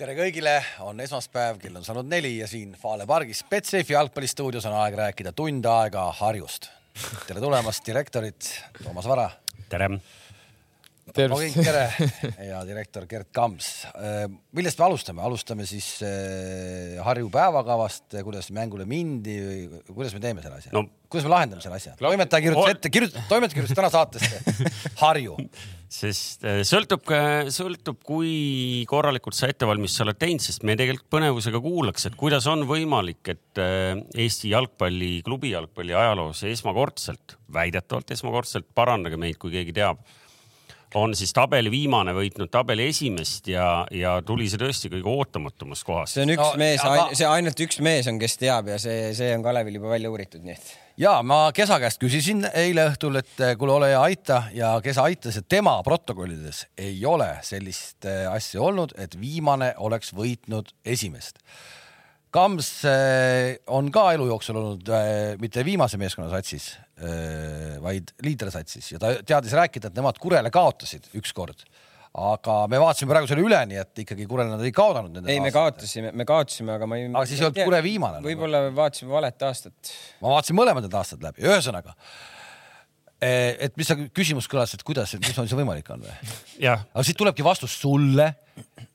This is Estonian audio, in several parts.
tere kõigile, on esmaspäev, kell on saanud neli ja siin Fale pargis Betsafe'i jalgpallistuudios on aeg rääkida tund aega Harjust. tere tulemast, direktorid Toomas Vara. tere. Kink, tere ja direktor Gerd Kams. millest me alustame, alustame siis eh, Harju päevakavast, kuidas mängule mindi või kuidas me teeme selle asja no.? kuidas me lahendame selle asja? toimetaja kirjutas ette, kirjutas, toimetaja kirjutas täna saatesse Harju sest äh, sõltub, sõltub, kui korralikult sa ettevalmistuse oled teinud, sest me tegelikult põnevusega kuulaks, et kuidas on võimalik, et äh, Eesti jalgpalli, klubi jalgpalli ajaloos esmakordselt, väidetavalt esmakordselt, parandage meid, kui keegi teab, on siis tabeli viimane võitnud tabeli esimest ja, ja tuli see tõesti kõige ootamatumas kohas. see on üks no, mees aga..., see ainult üks mees on, kes teab ja see, see on Kalevil juba välja uuritud, nii et ja ma Kesa käest küsisin eile õhtul, et eh, kuule, ole hea, aita ja Kesa aitas, et tema protokollides ei ole sellist eh, asja olnud, et viimane oleks võitnud esimest. Kams eh, on ka elu jooksul olnud mitte viimase meeskonna satsis, vaid liidrisatsis ja ta teadis rääkida, et nemad Kurele kaotasid ükskord aga me vaatasime praegu selle üle, nii et ikkagi Kurele nad ei kaotanud. ei, me kaotasime, me kaotasime, aga ma ei. aga siis ei olnud Kure viimane. Võib-olla vaatasime valet aastat. ma vaatasin mõlemad need aastad läbi, ühesõnaga. Eh, et mis see küsimus kõlas, et kuidas, mis on see võimalik on või? aga siit tulebki vastus sulle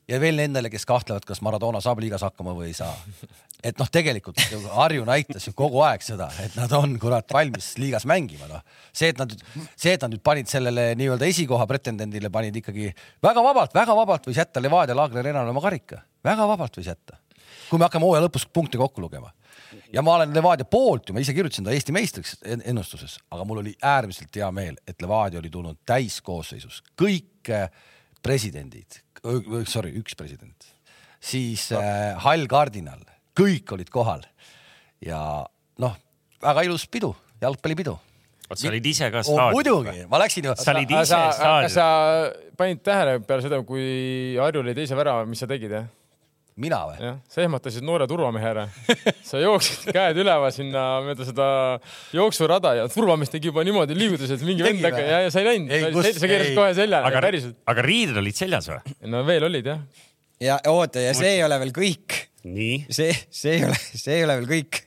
ja veel nendele, kes kahtlevad, kas Maradona saab liigas hakkama või ei saa et noh, tegelikult Harju näitas ju kogu aeg seda, et nad on kurat valmis liigas mängima, noh. see, et nad, see, et nad nüüd panid sellele nii-öelda esikoha pretendendile, panid ikkagi väga vabalt, väga vabalt võis jätta Levadia Laagri Arenale oma karika, väga vabalt võis jätta. kui me hakkame hooaja lõpus punkte kokku lugema ja ma olen Levadia poolt ju, ma ise kirjutasin ta Eesti meistriks ennustuses, aga mul oli äärmiselt hea meel, et Levadia oli tulnud täiskoosseisus, kõik äh, presidendid, sorry, üks president, siis äh, hall kardinal kõik olid kohal ja noh, väga ilus pidu, jalgpallipidu. vot sa olid ise ka staadionil oh,? muidugi, ma läksin ju. sa olid ise staadionil. sa panid tähele peale seda, kui Harju lõi teise värava, mis sa tegid, jah? Mina või? sa ehmatasid noore turvamehe ära. sa jooksid käed üleval sinna mööda seda jooksurada ja turvamees tegi juba niimoodi liigutusi, et mingi vend hakkas ja, ja sa ei läinud. sa keerasid kohe seljale. aga, aga riided olid seljas või? no veel olid jah. ja oota, ja see ei ole veel kõik see, see ei ole, see ei ole veel kõik.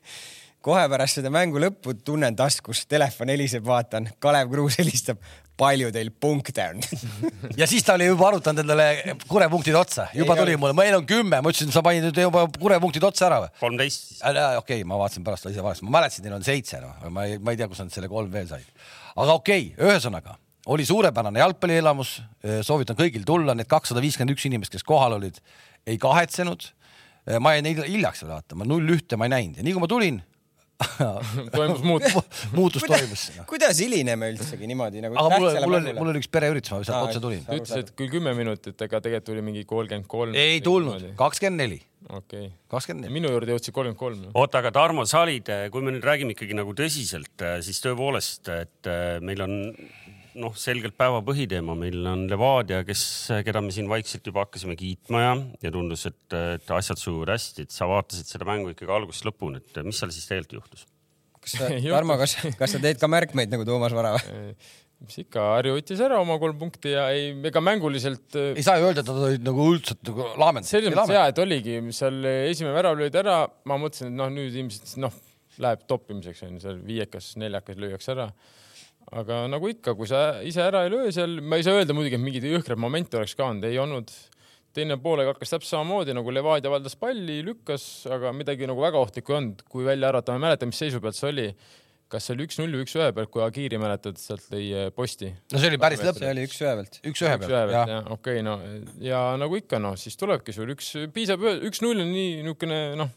kohe pärast seda mängu lõppu tunnen taskus, telefon heliseb, vaatan, Kalev Kruus helistab palju teil punkte on. Ja siis ta oli juba arvutanud endale kurepunktid otsa, juba ei tuli mulle, meil on kümme, ma ütlesin, sa panid nüüd juba kurepunktid otsa ära või? kolmteist. okei okay,, ma vaatasin pärast ise valesti, ma mäletasin, neil on seitse, noh, ma ei, ma ei tea, kus nad selle kolm veel said. aga okei okay,, ühesõnaga oli suurepärane jalgpallielamus, soovitan kõigil tulla, need kakssada viiskümmend üks inimest, kes kohal olid, ei kahetsenud. Äh, ma jäin hiljaks veel vaata, ma null ühte ma ei näinud. Ja nii kui ma tulin toimus muutus muutus toimus kuidas hilineme üldsegi niimoodi nagu? aga mul, mul oli, mul oli üks pereüritus, ma sealt otse tulin. ta ütles, et küll kümme minutit, aga tegelikult tuli mingi kolmkümmend kolm. ei tulnud, kakskümmend neli. okei okay.. kakskümmend neli. minu juurde jõudsid kolmkümmend kolm. oota, aga Tarmo, sa olid, kui me nüüd räägime ikkagi nagu tõsiselt, siis tõepoolest, et meil on noh, selgelt päeva põhiteema, meil on Levadia, kes, keda me siin vaikselt juba hakkasime kiitma ja, ja tundus, et, et asjad sujuvad hästi, et sa vaatasid seda mängu ikkagi algusest lõpuni, et mis seal siis tegelikult juhtus? kas sa, Tarmo, kas, kas sa teed ka märkmeid nagu Toomas Vara või? mis ikka, Harju võttis ära oma kolm punkti ja ei, ega mänguliselt. Äh, ei saa ju öelda, et nad olid nagu üldse nagu laamendatud. selles mõttes ja, et oligi, seal esimene värav löödi ära, ma mõtlesin, et noh, nüüd ilmselt noh, läheb toppimiseks onju, seal viiekas, neljakas lüüakse ära aga nagu ikka, kui sa ise ära ei löö seal, ma ei saa öelda muidugi, et mingeid jõhkraid momente oleks ka olnud, ei olnud. teine poolega hakkas täpselt samamoodi nagu Levadia valdas palli, lükkas, aga midagi nagu väga ohtlikku ei olnud, kui välja arvata, ma ei mäleta, mis seisu pealt see oli kas see oli üks-null või üks-ühe pealt, kui Agiri mäletad, sealt lõi eh, posti? no see oli päris lõpp. see oli üks-ühe pealt. üks-ühe pealt, jah. jah, okei okay,, no ja nagu ikka, noh, siis tulebki sul üks, piisab, üks-null on nii niisugune, noh,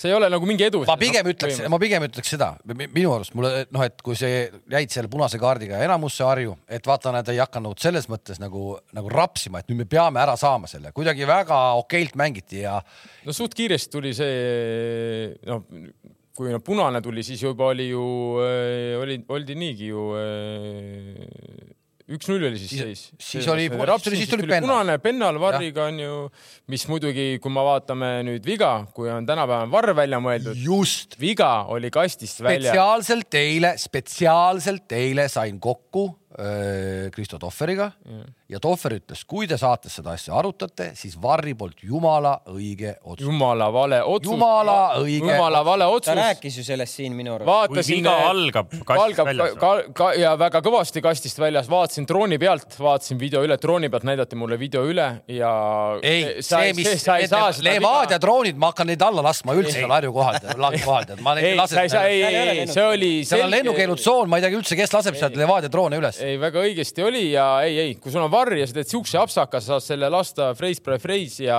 see ei ole nagu mingi edu. ma pigem no, ütleks, ma pigem ütleks seda, minu arust mulle noh, et kui see jäid selle punase kaardiga enamusse Harju, et vaata, nad ei hakanud selles mõttes nagu, nagu rapsima, et nüüd me peame ära saama selle, kuidagi väga okeilt mängiti ja. no suht kiiresti tuli see, noh kui no punane tuli, siis juba oli ju, äh, oli, oldi niigi ju äh, üks-null oli siis seis. siis oli, siis tuli penna. punane pennal varriga on ju, mis muidugi, kui me vaatame nüüd viga, kui on tänapäeval varr välja mõeldud. just. viga oli kastist väljas. spetsiaalselt eile, spetsiaalselt eile sain kokku Kristo Tohveriga ja. ja Tohver ütles, kui te saates seda asja arutate, siis Varri poolt jumala õige otsus. jumala vale otsus. jumala õige. jumala vale otsus. ta rääkis ju sellest siin minu arust. vaatasin. viga algab kastist algab, väljas. Ka, ka, ja väga kõvasti kastist väljas, vaatasin drooni pealt, vaatasin video üle, drooni pealt näidati mulle video üle ja. ei, see, mis, Levadia droonid, ma hakkan neid alla laskma üldse seal Harju kohalt, laagi kohalt, et ma neid ei lase. ei, ei, ei, see oli. seal on lennukeelutsoon, ma ei teagi üldse, kes laseb sealt Levadia droone üles. Ei, väga õigesti oli ja ei, ei, kui sul on varr ja sa teed siukse apsaka, sa saad selle lasta freis pre freis ja,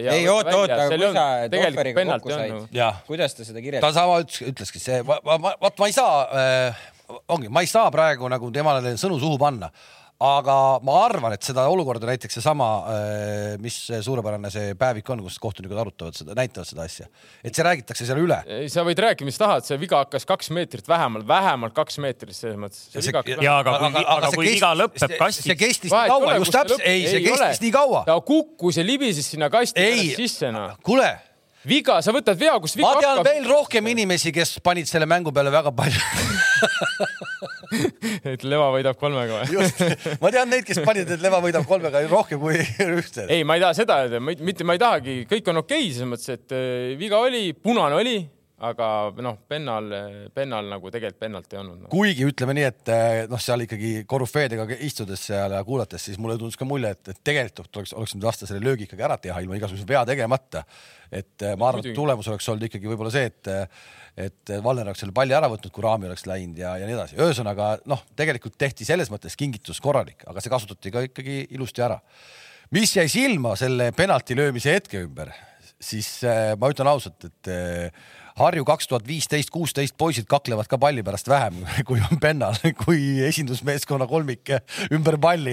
ja. ei oota, oota, aga kui sa Tohveriga kokku said, kuidas ta seda kirjeldas? ta sama ütleski, see, vot ma ei saa äh,, ongi, ma ei saa praegu nagu temale sõnu suhu panna aga ma arvan, et seda olukorda näiteks seesama, äh, mis suurepärane see päevik on, kus kohtunikud arutavad seda, näitavad seda asja, et see räägitakse seal üle. sa võid rääkida, mis tahad, see viga hakkas kaks meetrit vähemalt, vähemalt kaks meetrit selles mõttes. ja aga kui, aga, aga kui viga lõpeb kastis. see kestis nii kaua, just täpselt, ei, see kestis nii kaua. ta kukkus ja libises sinna kasti sisse, noh. kuule viga, sa võtad vea, kus viga hakkab. ma tean hakkab. veel rohkem inimesi, kes panid selle mängu peale väga palju et Leva võidab kolmega või? just, ma tean neid, kes panid, et Leva võidab kolmega rohkem kui ühte. ei, ma ei taha seda öelda, mitte ma ei tahagi, kõik on okei okay, selles mõttes, et äh, viga oli, punane oli aga noh, pennal, pennal nagu tegelikult pennalt ei olnud no.. kuigi ütleme nii, et eh, noh, seal ikkagi korüfeedega istudes seal ja kuulates, siis mulle tundus ka mulje, et, et tegelikult oleks, oleks nüüd lasta selle löögi ikkagi ära teha ilma igasuguse vea tegemata. et eh, ma arvan, et tulemus oleks olnud ikkagi võib-olla see, et, et Valner oleks selle palli ära võtnud, kui raami oleks läinud ja, ja nii edasi. ühesõnaga noh, tegelikult tehti selles mõttes kingitus korralik, aga see kasutati ka ikkagi ilusti ära. mis jäi silma selle penalti löömise hetke ümber, siis ma ütlen ausalt, et Harju kaks tuhat viisteist, kuusteist poisid kaklevad ka palli pärast vähem, kui on pennal, kui esindusmeeskonna kolmik ümber palli.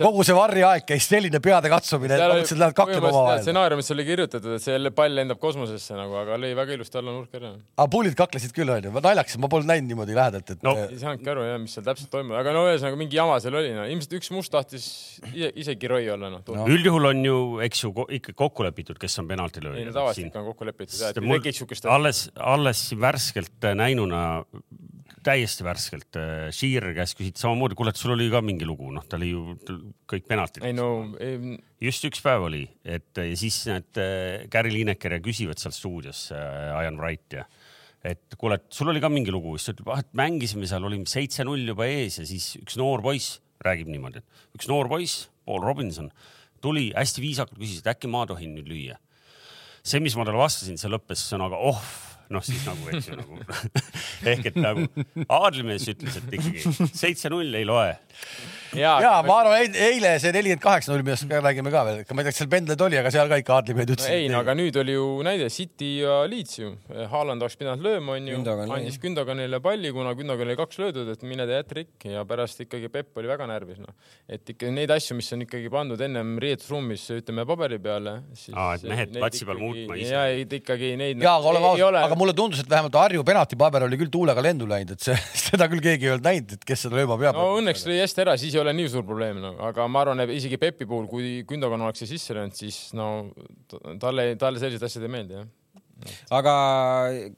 kogu see varriaeg käis selline peade katsumine, et mõtlesin, et lähevad kaklema omavahel. stsenaariumis oli kirjutatud, et see pall lendab kosmosesse nagu, aga lõi väga ilusti alla nurka ära. aga pullid kaklesid küll onju, naljakas, ma polnud näinud niimoodi lähedalt, et. no ei saanudki aru jah, mis seal täpselt toimub, aga no ühesõnaga mingi jama seal oli, no ilmselt üks must tahtis ise, isegi roi olla noh no. no.. üldjuhul on ju, eks ju, ikka kokku lepitud, kes on penalti lööja. ei no tavaliselt ikka on kokku lepitud jah, et ei tekiks siukest asja alles, alles värskelt äh, näinuna, täiesti värskelt äh, Shearer käest küsiti samamoodi, kuule, et sul oli ka mingi lugu, noh, ta oli ju kõik penaltid. ei no ei... just üks päev oli, et ja siis need äh, Gary Lineker ja küsivad seal stuudios Ian Wright ja et kuule, et sul oli ka mingi lugu, siis ta ütleb, ah, et mängisime seal, olime seitse-null juba ees ja siis üks noor poiss räägib niimoodi, et üks noor poiss, Paul Robinson, tuli hästi viisakalt, küsis, et äkki ma tohin nüüd lüüa. See, mis ma talle vastasin, see lõppes sõnaga oh noh, siis nagu, eks ju nagu ehk et nagu Aadlimees ütles, et ikkagi seitse-null ei loe ja, ja ma arvan, eile see nelikümmend kaheksa null, millest räägime ka veel, ma ei tea, kas seal pendleid oli, aga seal ka ikka Aadlimehed ütlesid no,. ei no aga nüüd oli ju näide City ja Leeds ju. Haaland oleks pidanud lööma, onju. andis Gündoganile palli, kuna Gündogan oli kaks löödud, et mine tee ätrik ja pärast ikkagi Pepp oli väga närvis, noh. et ikka neid asju, mis on ikkagi pandud ennem riietusruumis, ütleme paberi peale. aa, et mehed platsi peal muutma ise. ja ikkagi neid. jaa, aga oleme ausad, aga mulle tundus, et vähemalt Harju penaltipaber oli küll tuulega lendu läinud, et see, seda küll keegi ei olnud näinud, et kes seda lööma peab. no õnneks lõi hästi ära, siis ei ole nii suur probleem no., aga ma arvan, et isegi Pepi puhul, kui Gündogan oleks siia sisse löönud, siis no talle, talle sellised asjad ei meeldi, jah aga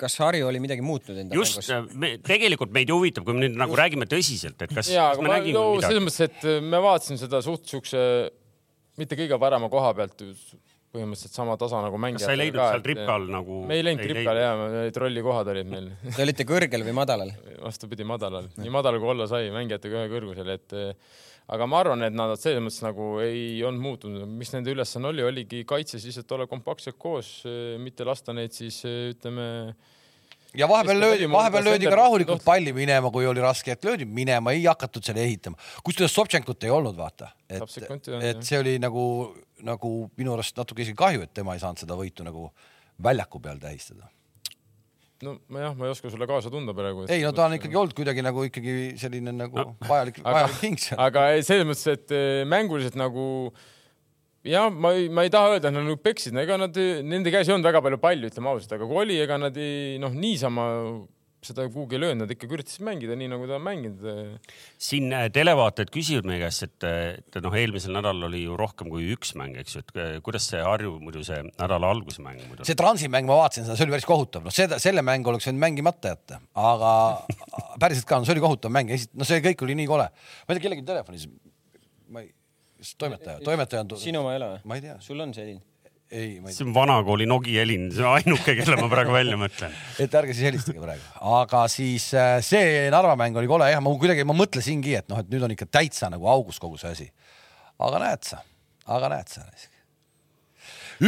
kas Harju oli midagi muutnud enda just, me, tegelikult meid huvitab, kui me nüüd nagu räägime tõsiselt, et kas, kas me nägime no, midagi. selles mõttes, et me vaatasime seda suht siukse, mitte kõige parema koha pealt, põhimõtteliselt sama tasa nagu mängijad. kas sa ei leidnud seal tripka all nagu? me ei läinud tripka all jaa, need rollikohad olid meil Te olite kõrgel või madalal? vastupidi, madalal, nii madal kui olla sai, mängijatega ühe kõrgusel, et aga ma arvan, et nad selles mõttes nagu ei olnud muutunud, mis nende ülesanne oli, oligi kaitses lihtsalt olla kompaktsed koos, mitte lasta neid siis ütleme ja vahepeal löödi, vahepeal löödi ka rahulikult palli minema, kui oli raske, et löödi minema, ei hakatud seal ehitama. kusjuures Sobtšenkut ei olnud, vaata. et, et see oli nagu, nagu minu arust natuke isegi kahju, et tema ei saanud seda võitu nagu väljaku peal tähistada no ma jah, ma ei oska sulle kaasa tunda praegu. ei no ta on ikkagi olnud kuidagi nagu ikkagi selline nagu no, vajalik, vajalik hing seal. aga selles mõttes, et eh, mänguliselt nagu jah, ma ei, ma ei taha öelda, et nad nagu peksid, ega nad, nende käes ei olnud väga palju palli, ütleme ausalt, aga kui oli, ega nad ei noh, niisama seda kuhugi ei löönud, nad ikkagi üritasid mängida nii, nagu ta on mänginud. siin äh, televaatajad küsivad meie käest, et, et noh, eelmisel nädalal oli ju rohkem kui üks mäng, eks ju, et äh, kuidas see Harju muidu see nädala alguse mäng muidu? see Transi mäng, ma vaatasin seda, see oli päris kohutav, noh, seda, selle mängu oleks võinud mängimata jätta, aga päriselt ka, no see oli kohutav mäng, no see kõik oli nii kole. ma ei tea, kellegi telefonis, ma ei, toimetaja, toimetaja on. sinu oma ei ole või? ma ei tea. sul on selline? Ei, ma ei tea. see on vanakooli Nogi Elin, see on ainuke, kelle ma praegu välja mõtlen. et ärge siis helistage praegu, aga siis äh, see Narva mäng oli kole jah, ma kuidagi, ma mõtlesingi, et noh, et nüüd on ikka täitsa nagu augus kogu see asi. aga näed sa, aga näed sa.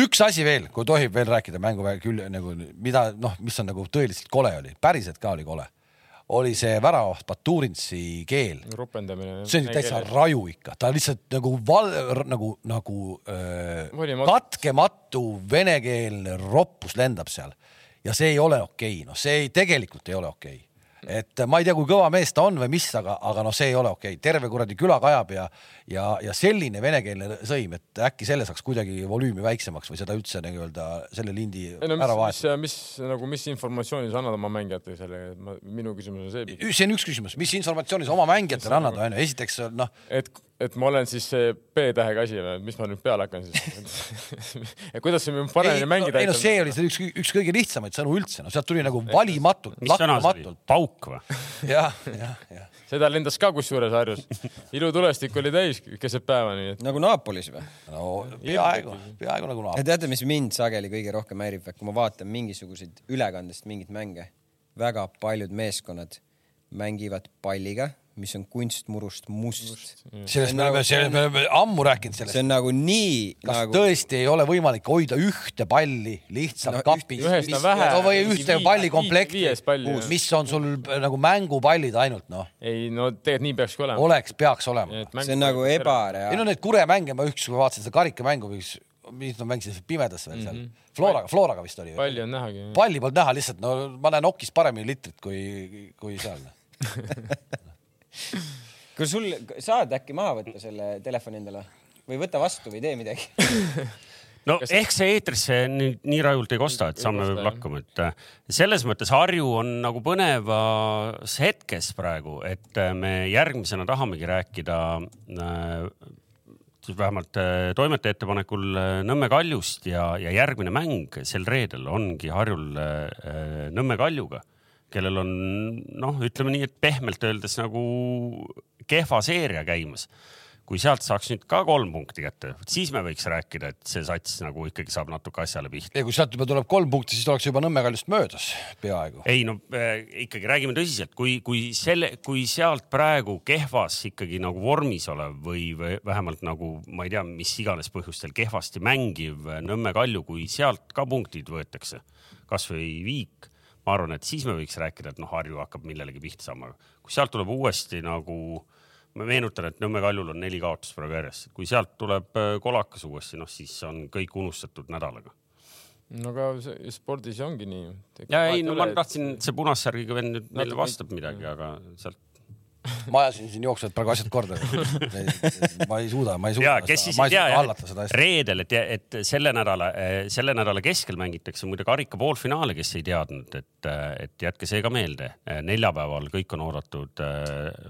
üks asi veel, kui tohib veel rääkida mängu küll nagu, mida noh, mis on nagu tõeliselt kole oli, päriselt ka oli kole oli see väravaht Baturinsi keel. ropendamine. see on täitsa keeles. raju ikka, ta lihtsalt nagu val-, nagu, nagu öö, katkematu venekeelne roppus lendab seal ja see ei ole okei okay., noh, see ei, tegelikult ei ole okei okay et ma ei tea, kui kõva mees ta on või mis, aga, aga noh, see ei ole okei okay., terve kuradi küla kajab ja, ja, ja selline venekeelne sõim, et äkki selle saaks kuidagi volüümi väiksemaks või seda üldse nii-öelda selle lindi no, ära vahetada. mis, mis nagu, mis informatsiooni sa annad oma mängijatele selle, minu küsimus on see. see on üks küsimus, mis informatsiooni sa oma mängijatele annad, onju, esiteks noh. et et ma olen siis see B-tähega asi või, mis ma nüüd peale hakkan siis ja kuidas see mind paremini mängida aitab? ei no see oli see üks, üks kõige lihtsamaid sõnu üldse, no sealt tuli nagu valimatult, lakkamatult. pauk või? jah, jah, jah. seda lendas ka kusjuures harjus. ilutulestik oli täis keset päeva, nii et. nagu Naapolis või? no peaaegu, peaaegu nagu Naapolis. teate, mis mind sageli kõige rohkem häirib, kui ma vaatan mingisuguseid ülekandest mingeid mänge, väga paljud meeskonnad mängivad palliga mis on kunstmurust must, must. sellest me oleme, sellest me oleme ammu rääkinud sellest. see on nagu nii. kas nagu... tõesti ei ole võimalik hoida ühte palli lihtsalt no, kapis? ühest on vähe. no või ühte pallikomplekti, mis on sul nagu mängupallid ainult noh. ei no tegelikult nii peakski olema. oleks, peaks olema. see on nagu ebareaalne. ei no need kuremänge ma ükskord vaatasin seda karikamängu, mis mis nad mängisid pimedas veel seal mm -hmm. Floraga, Floraga vist oli. palli on nähagi. palli polnud näha lihtsalt, no ma näen okis paremini litrit kui, kui seal kas sul, saad äkki maha võtta selle telefoni endale või võta vastu või tee midagi? No Kas... ehk see eetrisse nüüd nii rajult ei kosta, et saame võib-olla hakkama, et äh, selles mõttes Harju on nagu põnevas hetkes praegu, et äh, me järgmisena tahamegi rääkida äh, vähemalt äh, toimetaja ettepanekul Nõmme Kaljust ja, ja järgmine mäng sel reedel ongi Harjul äh, Nõmme Kaljuga kellel on noh, ütleme nii, et pehmelt öeldes nagu kehva seeria käimas. kui sealt saaks nüüd ka kolm punkti kätte, siis me võiks rääkida, et see sats nagu ikkagi saab natuke asjale pihta. ja kui sealt juba tuleb kolm punkti, siis oleks juba Nõmme Kaljust möödas peaaegu. ei no äh, ikkagi räägime tõsiselt, kui, kui selle, kui sealt praegu kehvas ikkagi nagu vormis olev või, või vähemalt nagu ma ei tea, mis iganes põhjustel kehvasti mängiv Nõmme Kalju, kui sealt ka punktid võetakse, kasvõi viik ma arvan, et siis me võiks rääkida, et noh, Harju hakkab millelegi pihta saama. kui sealt tuleb uuesti nagu, ma meenutan, et Nõmme Kaljul on neli kaotust praegu järjest, kui sealt tuleb äh, kolakas uuesti, noh siis on kõik unustatud nädalaga no aga spordis ongi nii. ja ei, no ma tahtsin, see punassärgiga vend nüüd meile vastab midagi, aga sealt ma ajasin siin jooksvalt praegu asjad korda. ma ei suuda, ma ei suuda. ja kes siis ei tea, reedel, et, et selle nädala, selle nädala keskel mängitakse muide karika poolfinaale, kes ei teadnud, et, et jätke see ka meelde. neljapäeval kõik on oodatud,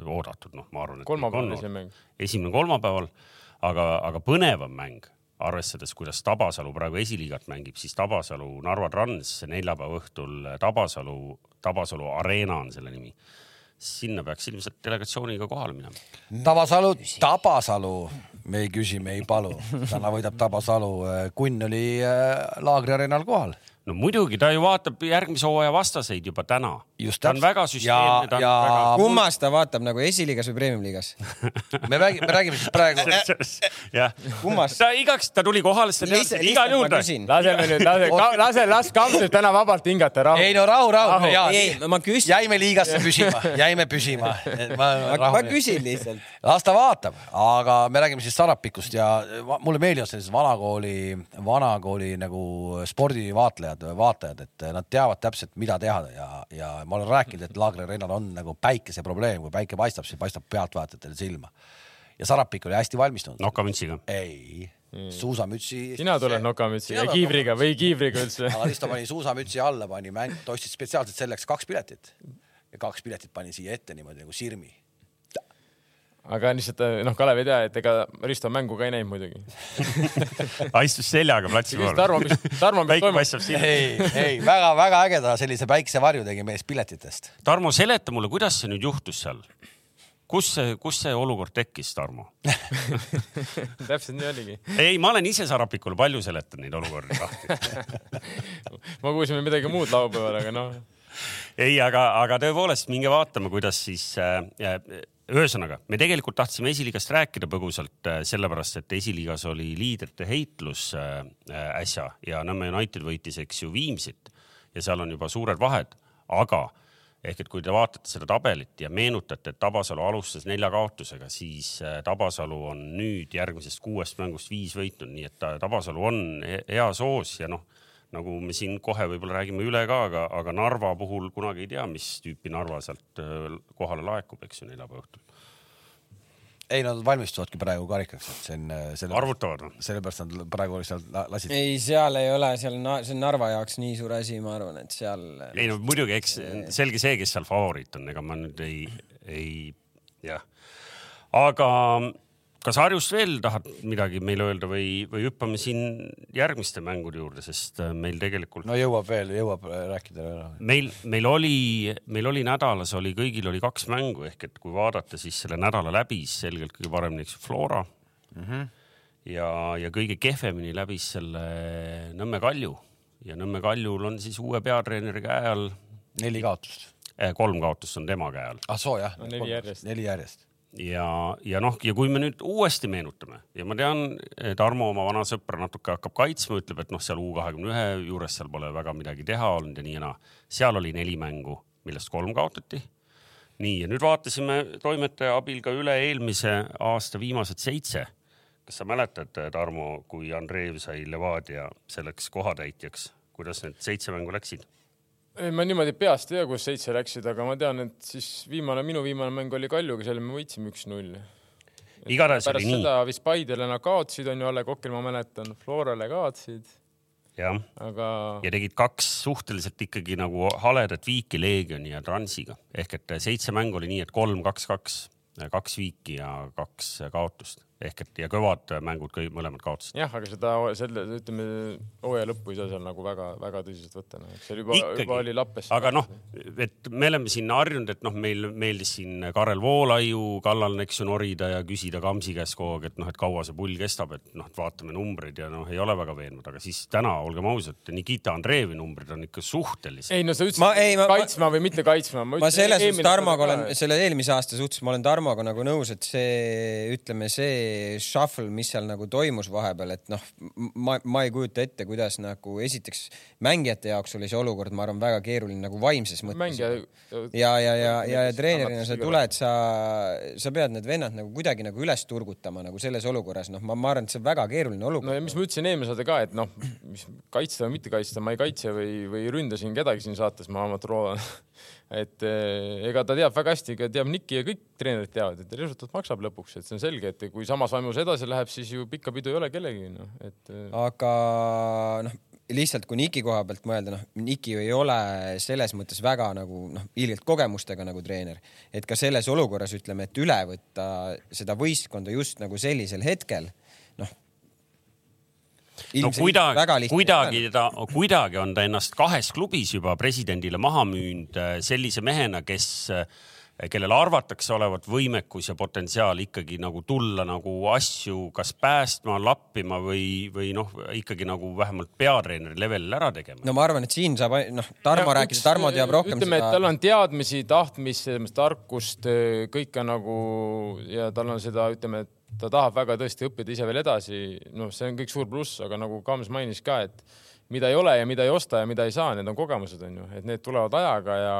oodatud, noh, ma arvan, et. kolmapäeval esimene mäng. esimene kolmapäeval, aga, aga põnevam mäng arvestades, kuidas Tabasalu praegu esiliigat mängib, siis Tabasalu Narva Trans neljapäeva õhtul Tabasalu, Tabasalu Arena on selle nimi sinna peaks ilmselt delegatsiooniga kohale minema. Tabasalu, Tabasalu, me ei küsi, me ei palu. täna võidab Tabasalu. Kunn oli äh, laagriarenal kohal no muidugi, ta ju vaatab järgmise hooaja vastaseid juba täna. ta on väga süsteemne. Ja... Väga... kummas ta vaatab nagu esiliigas või premium-liigas me räägime, me räägime siis praegu jah, kummas? ta igaks, ta tuli kohale, siis ta teadis, et igal juhul. laseme nüüd, lase, lase, las Kamps täna vabalt hingata, rahu. ei no rahu, rahu, rahu.. ei, ma küsin. jäime liigasse püsima, jäime püsima. ma, ma, ma küsin lihtsalt. las ta vaatab, aga me räägime siis Sarapikust ja mulle meeldivad sellised vanakooli, vanakooli nagu spordivaatlejad head vaatajad, et nad teavad täpselt, mida teha ja, ja ma olen rääkinud, et Laagri Rennal on nagu päikese probleem, kui päike paistab, siis paistab pealtvaatajatele silma. ja Sarapik oli hästi valmistunud. nokamütsiga? ei mm., suusamütsi. sina tuled nokamütsiga, kiivriga või kiivriga üldse? ta pani suusamütsi alla, pani mäng, ta ostis spetsiaalselt selleks kaks piletit ja kaks piletit pani siia ette niimoodi nagu sirmi aga lihtsalt noh, Kalev ei tea, et ega Risto mängu ka ei näinud muidugi istus seljaga platsi pool. Tarmo, mis, Tarmo, mis toimub? ei, ei väga-väga ägeda sellise päiksevarju tegi mees piletitest. Tarmo, seleta mulle, kuidas see nüüd juhtus seal? kus see, kus see olukord tekkis, Tarmo täpselt nii oligi. ei, ma olen ise Sarapikule palju seletanud neid olukordi lahti ma kuulsin midagi muud laupäeval, aga noh. ei, aga, aga tõepoolest minge vaatama, kuidas siis äh, ühesõnaga, me tegelikult tahtsime esiliigast rääkida põgusalt äh, sellepärast, et esiliigas oli liidrite heitlus äh, äh, äsja ja Nõmme United võitis, eks ju, Viimsit ja seal on juba suured vahed, aga ehk et kui te vaatate seda tabelit ja meenutate, et Tabasalu alustas nelja kaotusega, siis Tabasalu on nüüd järgmisest kuuest mängust viis võitnud, nii et Tabasalu on heas hoos ja noh nagu me siin kohe võib-olla räägime üle ka, aga, aga Narva puhul kunagi ei tea, mis tüüpi Narva sealt kohale laekub, eks ju, neljapäeva õhtul. ei, nad valmistuvadki praegu karikaks, et see on selle. arvutavad või? sellepärast nad praegu lihtsalt lasid. ei, seal ei ole, seal see on Narva jaoks nii suur asi, ma arvan, et seal. ei no muidugi, eks selge see, kes seal favoriit on, ega ma nüüd ei, ei jah, aga kas Harjust veel tahad midagi meile öelda või, või hüppame siin järgmiste mängude juurde, sest äh, meil tegelikult. no jõuab veel, jõuab äh, rääkida veel. meil, meil oli, meil oli nädalas oli, kõigil oli kaks mängu ehk et kui vaadata, siis selle nädala läbis selgelt kõige paremini, eks Flora mm. -hmm. ja, ja kõige kehvemini läbis selle Nõmme Kalju ja Nõmme Kaljul on siis uue peatreeneri käe all. neli kaotust. Eh, kolm kaotust on tema käe all. ah soo jah no,. neli järjest. neli järjest ja, ja noh, ja kui me nüüd uuesti meenutame ja ma tean, Tarmo oma vana sõpra natuke hakkab kaitsma, ütleb, et noh, seal U kahekümne ühe juures seal pole väga midagi teha olnud ja nii ja naa. seal oli neli mängu, millest kolm kaotati. nii ja nüüd vaatasime toimetaja abil ka üle eelmise aasta viimased seitse. kas sa mäletad, Tarmo, kui Andreev sai Levadia selleks kohatäitjaks, kuidas need seitse mängu läksid? Ei, ma niimoodi peast ei tea, kus seitse läksid, aga ma tean, et siis viimane, minu viimane mäng oli Kaljuga, seal me võitsime üks-null. igatahes oli nii. pärast seda vist Paidele nad kaotasid, on ju, A Le Coq'il ma mäletan, Florale kaotasid. jah aga..., ja tegid kaks suhteliselt ikkagi nagu haledat viiki Leegioni ja Transiga ehk et seitse mängu oli nii, et kolm, kaks, kaks, kaks viiki ja kaks kaotust ehk et ja kõvad mängud kõik mõlemad kaotasid. jah, aga seda selle ütleme hooaja lõppu ei saa seal nagu väga-väga tõsiselt võtta, noh, eks seal juba, juba oli lappes. aga noh, et me oleme siin harjunud, et noh, meil meeldis siin Karel Voolaiu kallal, eks ju, norida ja küsida Kamsi käest kogu aeg, et noh, et kaua see pull kestab, et noh, et vaatame numbreid ja noh, ei ole väga veenvad, aga siis täna, olgem ausad, Nikita Andreevi numbrid on ikka suhtelised. ei no sa ütlesid ma, ei, ma, kaitsma või mitte kaitsma. ma, ma selles suhtes Tarmoga olen, selle eelmise aasta suhtes ma olen Tarmoga nagu nõus, et see, ütleme see shuffle, mis seal nagu toimus vahepeal, et noh, ma, ma ei kujuta ette, kuidas nagu esiteks mängijate jaoks oli see olukord, ma arvan, väga keeruline nagu vaimses mõttes Mängija.... ja, ja, ja, ja, ja treenerina sa tuled, sa, sa pead need vennad nagu kuidagi nagu üles turgutama nagu selles olukorras, noh, ma, ma arvan, et see on väga keeruline olukord. no ja mis ma ütlesin eelmine saade ka, et noh, mis kaitsta või mitte kaitsta, ma ei kaitse või, või ründa siin kedagi siin saates, ma vähemalt loodan et eh, ega ta teab väga hästi, teab Niki ja kõik treenerid teavad, et resultaat maksab lõpuks, et see on selge, et kui samas vaimus edasi läheb, siis ju pikka pidu ei ole kellelgi, noh, et. Eh. aga noh, lihtsalt kui Niki koha pealt mõelda, noh, Niki ju ei ole selles mõttes väga nagu noh, ilgelt kogemustega nagu treener, et ka selles olukorras ütleme, et üle võtta seda võistkonda just nagu sellisel hetkel no kuidagi, kuidagi ta, kuidagi on ta ennast kahes klubis juba presidendile maha müünud äh, sellise mehena, kes, äh, kellel arvatakse olevat võimekus ja potentsiaal ikkagi nagu tulla nagu asju kas päästma, lappima või, või noh, ikkagi nagu vähemalt peatreeneri levelil ära tegema. no ma arvan, et siin saab noh, Tarmo rääkida, Tarmo teab rohkem. ütleme seda..., et tal on teadmisi, tahtmist, tarkust, kõike nagu ja tal on seda, ütleme, et ta tahab väga tõesti õppida ise veel edasi, noh, see on kõik suur pluss, aga nagu Kams mainis ka, et mida ei ole ja mida ei osta ja mida ei saa, need on kogemused, on ju, et need tulevad ajaga ja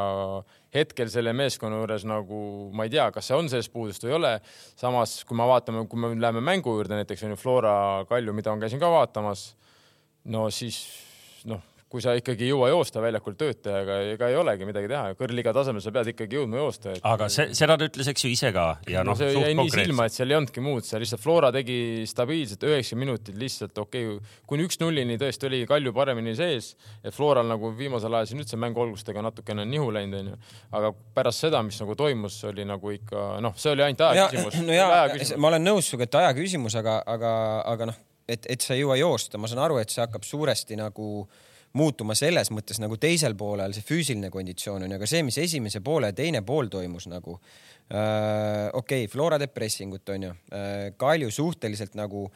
hetkel selle meeskonna juures nagu ma ei tea, kas see on sellest puudust või ei ole. samas, kui me vaatame, kui me läheme mängu juurde, näiteks on ju Flora Kalju, mida ma käisin ka vaatamas. no siis noh, kui sa ikkagi ei jõua joosta väljakul tööd teha, ega, ega ei olegi midagi teha, kõrgliiga tasemel sa pead ikkagi jõudma joosta et.... aga see, seda ta ütles, eks ju ise ka ja noh no,. see jäi nii silma, et seal ei olnudki muud, seal lihtsalt Flora tegi stabiilselt üheksakümmend minutit lihtsalt okei okay,, kuni üks-nullini tõesti oli Kalju paremini sees, et Floral nagu viimasel ajal siin üldse mängu algustega natukene nihu läinud onju, aga pärast seda, mis nagu toimus, oli nagu ikka noh, see oli ainult aja küsimus. no ja, ma olen nõus sinuga, et aja küsimus, aga, aga, aga noh, et, et sa ei jõua joosta, ma saan aru, et see hakkab suuresti nagu äh, muutuma selles mõttes nagu teisel poolel see füüsiline konditsioon on ju, aga see, mis esimese poole ja teine pool toimus nagu äh,. okei okay,, Flora teeb pressingut on ju äh,, Kalju suhteliselt nagu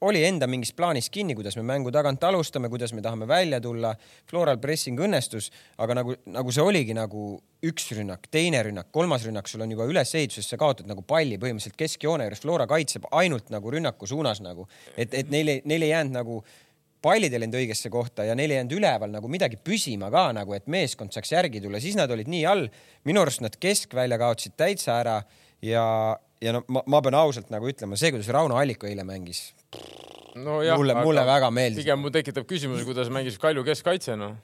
oli enda mingis plaanis kinni, kuidas me mängu tagant alustame, kuidas me tahame välja tulla. Floral pressing õnnestus, aga nagu, nagu see oligi nagu üks rünnak, teine rünnak, kolmas rünnak, sul on juba ülesehituses, sa kaotad nagu palli põhimõtteliselt keskjoone juures, Flora kaitseb ainult nagu rünnaku suunas nagu, et, et neil ei, neil ei jäänud nagu pallid ei läinud õigesse kohta ja neil ei jäänud üleval nagu midagi püsima ka nagu, et meeskond saaks järgi tulla, siis nad olid nii all. minu arust nad keskvälja kaotasid täitsa ära ja, ja no ma, ma pean ausalt nagu ütlema, see, kuidas Rauno Alliku eile mängis. no mulle, mulle väga meeldis. pigem mul tekitab küsimuse, kuidas mängis Kalju keskkaitse noh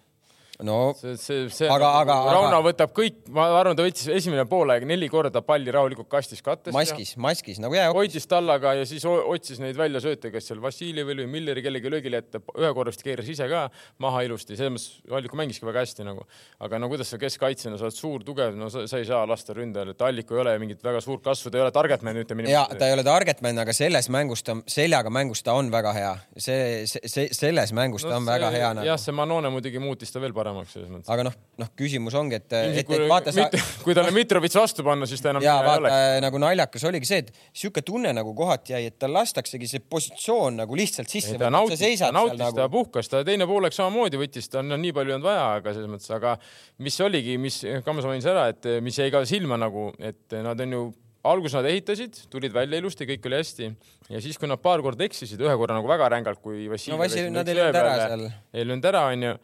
no see, see, see aga, aga, Rauno aga... võtab kõik, ma arvan, ta võttis esimene poolaeg neli korda palli rahulikult kastis kattest. maskis, maskis nagu jää. hoidis tallaga ja siis otsis neid väljasööte, kas seal Vassiljevil või Milleri kellegi löögile ette, ühe korra vist keeras ise ka maha ilusti, selles mõttes Alliku mängiski väga hästi nagu. aga no kuidas sa keskkaitsjana, sa oled suur, tugev, no sa, sa ei saa lasta ründajale, et Alliku ei ole mingit väga suurt kasvu, ta ei ole targetman, ütleme niimoodi. ja ta ei ole targetman, aga selles mängus ta, seljaga mängus ta on väga hea. see, see, see, selles mängus no, ta on see, väga hea nagu. jah, see Manone muidugi muutis ta veel paremaks selles mõttes. aga noh, noh, küsimus ongi, et, et, et vaata sa. kui talle Mitrovic vastu panna, siis ta enam. ja vaata, nagu naljakas oligi see, et sihuke tunne nagu kohati jäi, et tal lastaksegi see positsioon nagu lihtsalt sisse. ta nautis, ta nautis, nagu... ta puhkas, ta teine poolek samamoodi võttis, ta on nii palju olnud vaja, aga selles mõttes, aga mis oligi, mis, Kammas mainis ära, et mis jäi ka silma nagu, et nad on ju alguses nad ehitasid, tulid välja ilusti, kõik oli hästi ja siis, kui nad paar korda eksisid, ühe korra nagu väga rängalt, kui Vassiljev no, seal. ei löönud ära, onju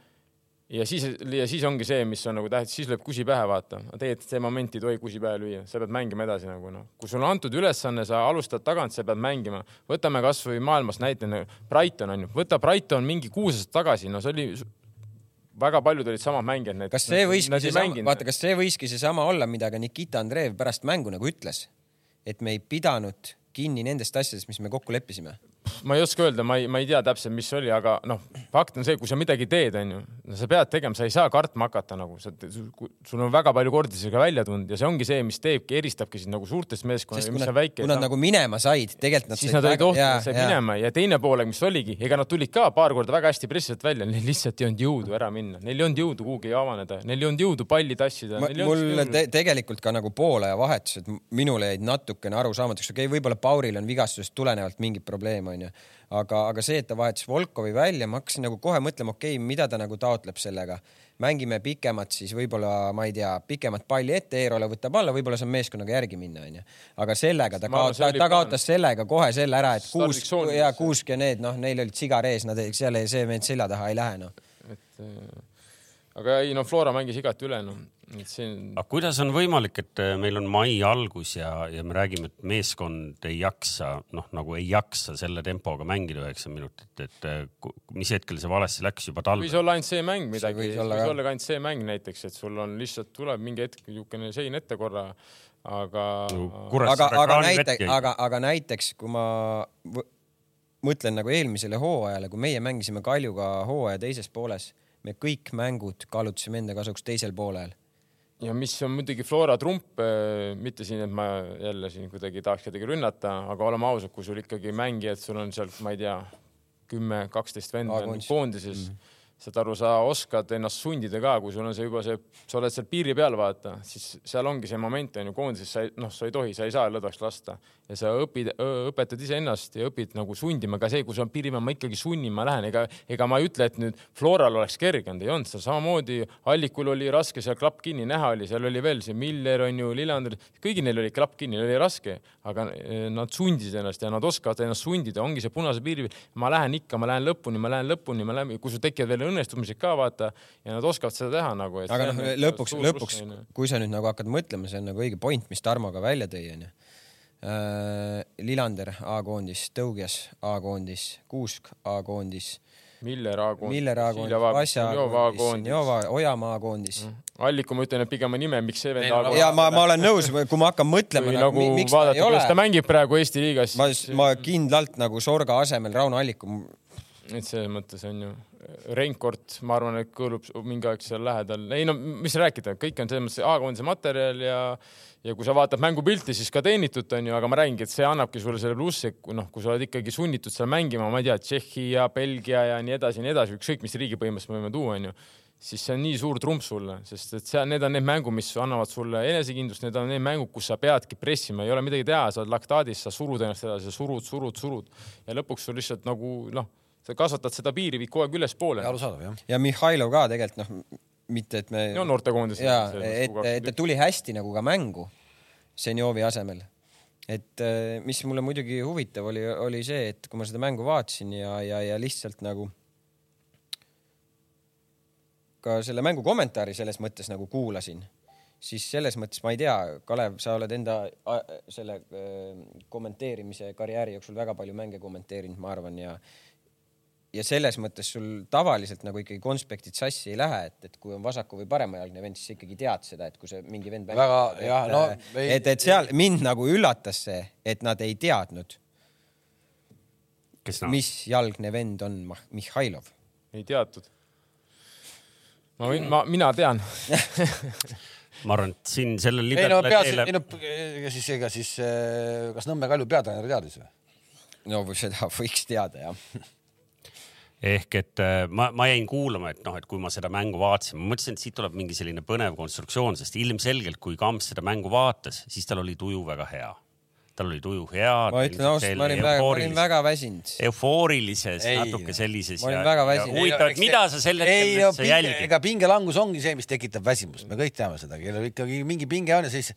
ja siis, ja siis ongi see, mis on nagu tähtis, siis lööb kusi pähe, vaata. tegelikult see moment ei tohi kusi pähe lüüa, sa pead mängima edasi nagu noh. kui sulle antud ülesanne, sa alustad tagant, sa pead mängima. võtame kasvõi maailmast näite, Brighton on ju, võta Brighton mingi kuus aastat tagasi, no see oli väga paljud olid samad mängijad. kas see võiski seesama, vaata, kas see võiski seesama olla, mida ka Nikita Andreev pärast mängu nagu ütles, et me ei pidanud kinni nendest asjadest, mis me kokku leppisime? Ma ei oska öelda, ma ei, ma ei tea täpselt, mis oli, aga noh, fakt on see, kui sa midagi teed, onju, no sa pead tegema, sa ei saa kartma hakata nagu, sa, sul on väga palju kordi sellega välja tulnud ja see ongi see, mis teebki, eristabki sind nagu suurtest meeskondadest, mis on väike. kui nad nagu minema said, tegelikult nad siis nad olid ohtlikud minema ja teine poolek, mis oligi, ega nad tulid ka paar korda väga hästi pressivad välja, neil lihtsalt ei olnud jõudu ära minna, neil ei olnud jõudu kuhugi avaneda, neil ei olnud jõudu palli tassida. mul te tegelikult ka nagu poole ja vahetused minule jäid natukene arusaamatuks, okei okay,, võib-olla Pauril on vigastusest tulenevalt mingit probleemi onju aga, aga see, et ta vahetas Volkovi välja, ma hakkasin nagu kohe mõtlema, okei okay,, mida ta nagu taotleb sellega. mängime pikemat, siis võib-olla, ma ei tea, pikemat palli ette, Eerole võtab alla, võib-olla saab meeskonnaga järgi minna, onju. aga sellega ta kaotas, ta, ta kaotas sellega kohe selle ära, et Kuusk ja Kuusk ja need, noh, neil olid sigar ees, nad seal ei, see mehed selja taha ei lähe, noh. et aga ei no Flora mängis igati üle noh. Siin... aga kuidas on võimalik, et äh, meil on mai algus ja, ja me räägime, et meeskond ei jaksa, noh nagu ei jaksa selle tempoga mängida üheksa minutit, et äh, mis hetkel see valesti läks juba talvel? võis olla ainult see mäng midagi, võis olla ka ainult see mäng näiteks, et sul on lihtsalt tuleb mingi hetk niisugune sein ette korra, aga no,. aga, aga näiteks, aga, aga näiteks kui ma mõtlen nagu eelmisele hooajale, kui meie mängisime Kaljuga hooaja teises pooles me kõik mängud kaalutasime enda kasuks teisel poolel. ja mis on muidugi Flora trump, eh, mitte siin, et ma jälle siin kuidagi tahaks kedagi rünnata, aga oleme ausad, kui sul ikkagi mängijad, sul on sealt, ma ei tea, kümme, kaksteist venda on koondises mm. -hmm saad aru, sa oskad ennast sundida ka, kui sul on see juba see, sa oled seal piiri peal, vaata, siis seal ongi see moment on ju koondises, sa ei, noh, sa ei tohi, sa ei saa lõdvaks lasta. Ja sa õpid, õpetad iseennast ja õpid nagu sundima ka see, kui sa piiri peal, ma ikkagi sunnin, ma lähen, ega, ega ma ei ütle, et nüüd Floral oleks kerge olnud, ei olnud, seal samamoodi Allikul oli raske seal klapp kinni, näha oli, seal oli veel see Miller on ju, Lillander, kõigil neil oli klapp kinni, oli raske, aga eh, nad sundisid ennast ja nad oskavad ennast sundida, ongi see punase piiri ma lähen ikka, ma lähen lõpuni, ma lähen lõpuni, ma lähen, kui sul tekivad veel õnnestumised ka vaata ja nad oskavad seda teha nagu. aga noh, lõpuks, lõpuks, kui sa nüüd nagu hakkad mõtlema, see on nagu õige point, mis Tarmo ka välja tõi, onju. Äh, Lillander A-koondis, Tõugjas A-koondis, Kuusk A-koondis Miller A-koondis. Miller A-koondis, Vasja A-koondis, Jova, Ojamaa A-koondis mm.. Alliku ma ütlen, et pigem on nime, miks see vend A-koondis. ja ma, ma olen nõus, kui ma hakkan mõtlema nagu, nagu miks vaadata, kuidas ta mängib praegu Eesti liigas. ma, ma kindlalt nagu Sorga asemel Rauno Alliku. et selles mõttes on ju Reinkord, ma arvan, et kõlub mingi aeg seal lähedal. ei no mis rääkida, kõik on selles mõttes A-koondise materjal ja ja kui sa vaatad mängupilti, siis ka teenitud on ju, aga ma räägingi, et see annabki sulle selle plussi, noh, kui sa oled ikkagi sunnitud seal mängima, ma ei tea, Tšehhi ja Belgia ja nii edasi ja nii edasi, ükskõik mis riigi põhimõtteliselt me võime tuua, on ju, siis see on nii suur trump sulle, sest et seal, need on need mängud, mis annavad sulle enesekindlust, need on need mängud, kus sa peadki pressima, ei ole midagi teha, sa oled laktaadis, sa surud ennast edasi, surud, surud, surud ja lõpuks sul lihtsalt nagu noh, sa kasvatad seda piiri, viid kogu aeg ülespoole. arusaadav jah. ja Mihhailov ka tegelikult noh, mitte et me. no noortekoondis. ja, et, et ta tuli hästi nagu ka mängu Zenjovi asemel. et äh, mis mulle muidugi huvitav oli, oli see, et kui ma seda mängu vaatasin ja, ja, ja lihtsalt nagu ka selle mängu kommentaari selles mõttes nagu kuulasin, siis selles mõttes ma ei tea, Kalev, sa oled enda selle äh, kommenteerimise karjääri jooksul väga palju mänge kommenteerinud, ma arvan, ja ja selles mõttes sul tavaliselt nagu ikkagi konspektid sassi ei lähe, et, et kui on vasaku või paremajalgne vend, siis sa ikkagi tead seda, et kui see mingi vend väga jah, no ei... et, et seal mind nagu üllatas see, et nad ei teadnud. mis jalgne vend on Mihhailov? ei teatud. ma võin, ma, mina tean ma arvan, et siin sellel libel. ei no peaasi eile..., ei no ega siis, ega siis eh, kas Nõmme Kalju peatreener teadis või? no seda võiks teada jah ehk et äh, ma, ma jäin kuulama, et noh, et kui ma seda mängu vaatasin, ma mõtlesin, et siit tuleb mingi selline põnev konstruktsioon, sest ilmselgelt, kui Kamps seda mängu vaatas, siis tal oli tuju väga hea. tal oli tuju hea. ma ütlen ausalt, ma olin väga, ma olin väga väsinud. eufoorilises, natuke sellises. ma olin ja, väga väsinud. huvitav, et mida sa sel hetkel üldse jälgid? ega pingelangus ongi see, mis tekitab väsimust, me kõik teame seda, kellel ikkagi mingi pinge on ja siis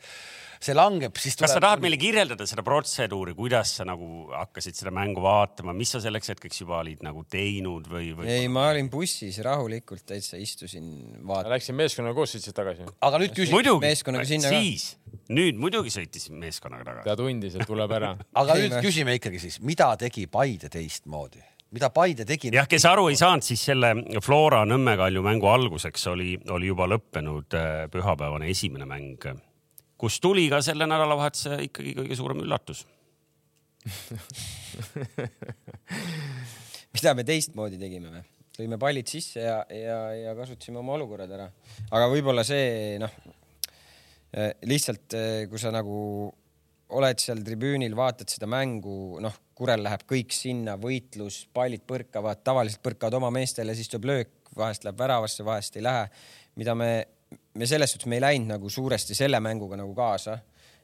see langeb, siis tuleb. kas sa tahad meile kirjeldada seda protseduuri, kuidas sa nagu hakkasid seda mängu vaatama, mis sa selleks hetkeks juba olid nagu teinud või, või...? ei, ma olin bussis rahulikult täitsa istusin vaatasin. Läksin meeskonnaga koos, sõitsid tagasi? aga nüüd küsin. muidugi, siis, nüüd muidugi sõitis meeskonnaga tagasi. ta tundis, et tuleb ära aga nüüd küsime ikkagi siis, mida tegi Paide teistmoodi? mida Paide tegi? jah, kes aru ei saanud, siis selle Flora Nõmme Kalju mängu alguseks oli, oli juba lõppenud äh, pühapäevane esimene mäng kus tuli ka selle nädalavahetuse ikkagi kõige suurem üllatus mida me teistmoodi tegime või? lõime pallid sisse ja, ja, ja kasutasime oma olukorrad ära. aga võib-olla see noh, eh, lihtsalt eh, kui sa nagu oled seal tribüünil, vaatad seda mängu, noh, Kurel läheb kõik sinna, võitlus, pallid põrkavad, tavaliselt põrkavad oma meestele, siis tuleb löök, vahest läheb väravasse, vahest ei lähe. mida me me selles suhtes, me ei läinud nagu suuresti selle mänguga nagu kaasa,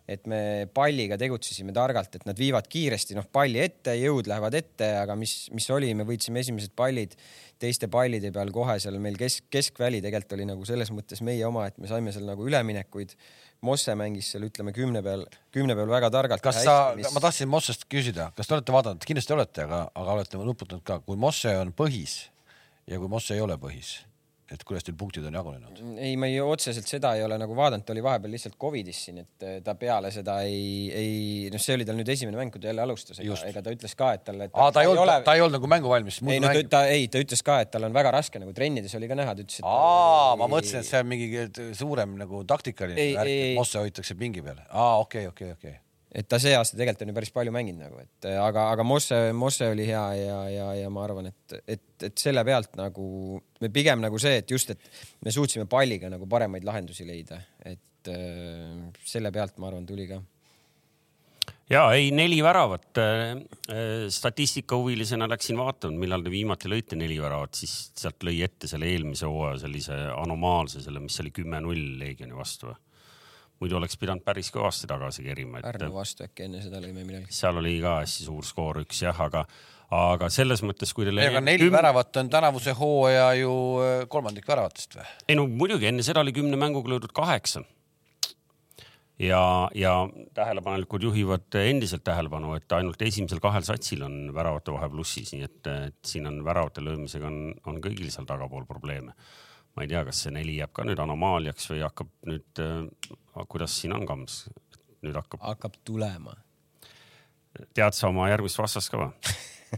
et me palliga tegutsesime targalt, et nad viivad kiiresti noh palli ette, jõud lähevad ette, aga mis, mis oli, me võitsime esimesed pallid teiste pallide peal kohe seal meil kesk, keskväli tegelikult oli nagu selles mõttes meie oma, et me saime seal nagu üleminekuid. Mosse mängis seal ütleme kümne peal, kümne peal väga targalt. kas sa, mis... ma tahtsin Mossest küsida, kas te olete vaadanud, kindlasti olete, aga, aga olete nuputanud ka, kui Mosse on põhis ja kui Mosse ei ole põhis et kuidas teil punktid on jagunenud? ei, ma ei, otseselt seda ei ole nagu vaadanud, ta oli vahepeal lihtsalt Covidis siin, et eh, ta peale seda ei, ei, noh, see oli tal nüüd esimene mäng, kui ta jälle alustas, ega, ega ta ütles ka, et talle. aa, ta ei olnud ole..., ta ei olnud nagu mänguvalmis. ei, no ta, ta, ei, ta ütles ka, et tal on väga raske nagu trennides oli ka näha, ta ütles, et. aa, ma mõtlesin, et see on mingi suurem nagu taktikaline värk, et Mosse hoitakse pingi peal. aa, okei okay,, okei okay,, okei okay et ta see aasta tegelikult on ju päris palju mänginud nagu, et aga, aga Mosse, Mosse oli hea ja, ja, ja ma arvan, et, et, et selle pealt nagu me pigem nagu see, et just, et me suutsime palliga nagu paremaid lahendusi leida, et äh, selle pealt ma arvan, tuli ka ja ei, neli väravat. Äh, statistika huvilisena läksin vaatama, millal te viimati lõite neli väravat, siis sealt lõi ette selle eelmise hooaja sellise anomaalse, selle, mis oli kümme-null Leegioni vastu või? Muidu oleks pidanud päris kõvasti tagasi kerima. Pärnu vastu äkki enne seda lõime millalgi. seal oli ka hästi suur skoor üks jah, aga, aga selles mõttes, kui teil. aga neli küm... väravat on tänavuse hooaja ju äh, kolmandik väravatest või? ei no muidugi, enne seda oli kümne mänguga löödud kaheksa. ja, ja tähelepanelikud juhivad endiselt tähelepanu, et ainult esimesel kahel satsil on väravate vahe plussis, nii et, et siin on väravate löömisega on, on kõigil seal tagapool probleeme ma ei tea, kas see neli jääb ka nüüd anomaaliaks või hakkab nüüd, äh, kuidas siin on, Kams? nüüd hakkab. hakkab tulema. tead sa oma järgmist vastast ka või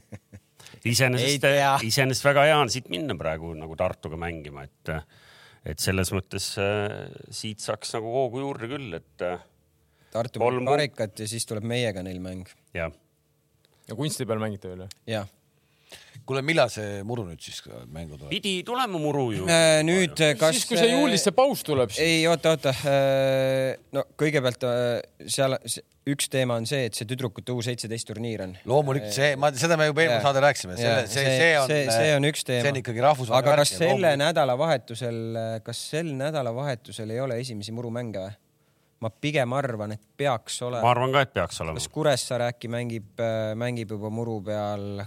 iseenesest, iseenesest väga hea on siit minna praegu nagu Tartuga mängima, et, et selles mõttes äh, siit saaks nagu hoogu juurde küll, et. Äh, Tartu mängib karikat ja siis tuleb meiega neil mäng. jah. ja kunsti peal mängite veel või? jah kuule, millal see muru nüüd siis mängu tuleb? pidi tulema muru ju äh,. nüüd kas. siis, kui see juulis see paus tuleb. ei, oota, oota äh,. no kõigepealt äh, seal üks teema on see, et see tüdrukute U seitseteist turniir on. loomulikult see, ma, seda me juba eelmine saade rääkisime, selle, see, see on. see, see on üks teema. see on ikkagi rahvusvaheline. aga kas selle nädalavahetusel, kas sel nädalavahetusel ei ole esimesi murumänge või? ma pigem arvan, et peaks olema. ma arvan ka, et peaks olema. kas Kuressaare äkki mängib, äh, mängib juba muru peal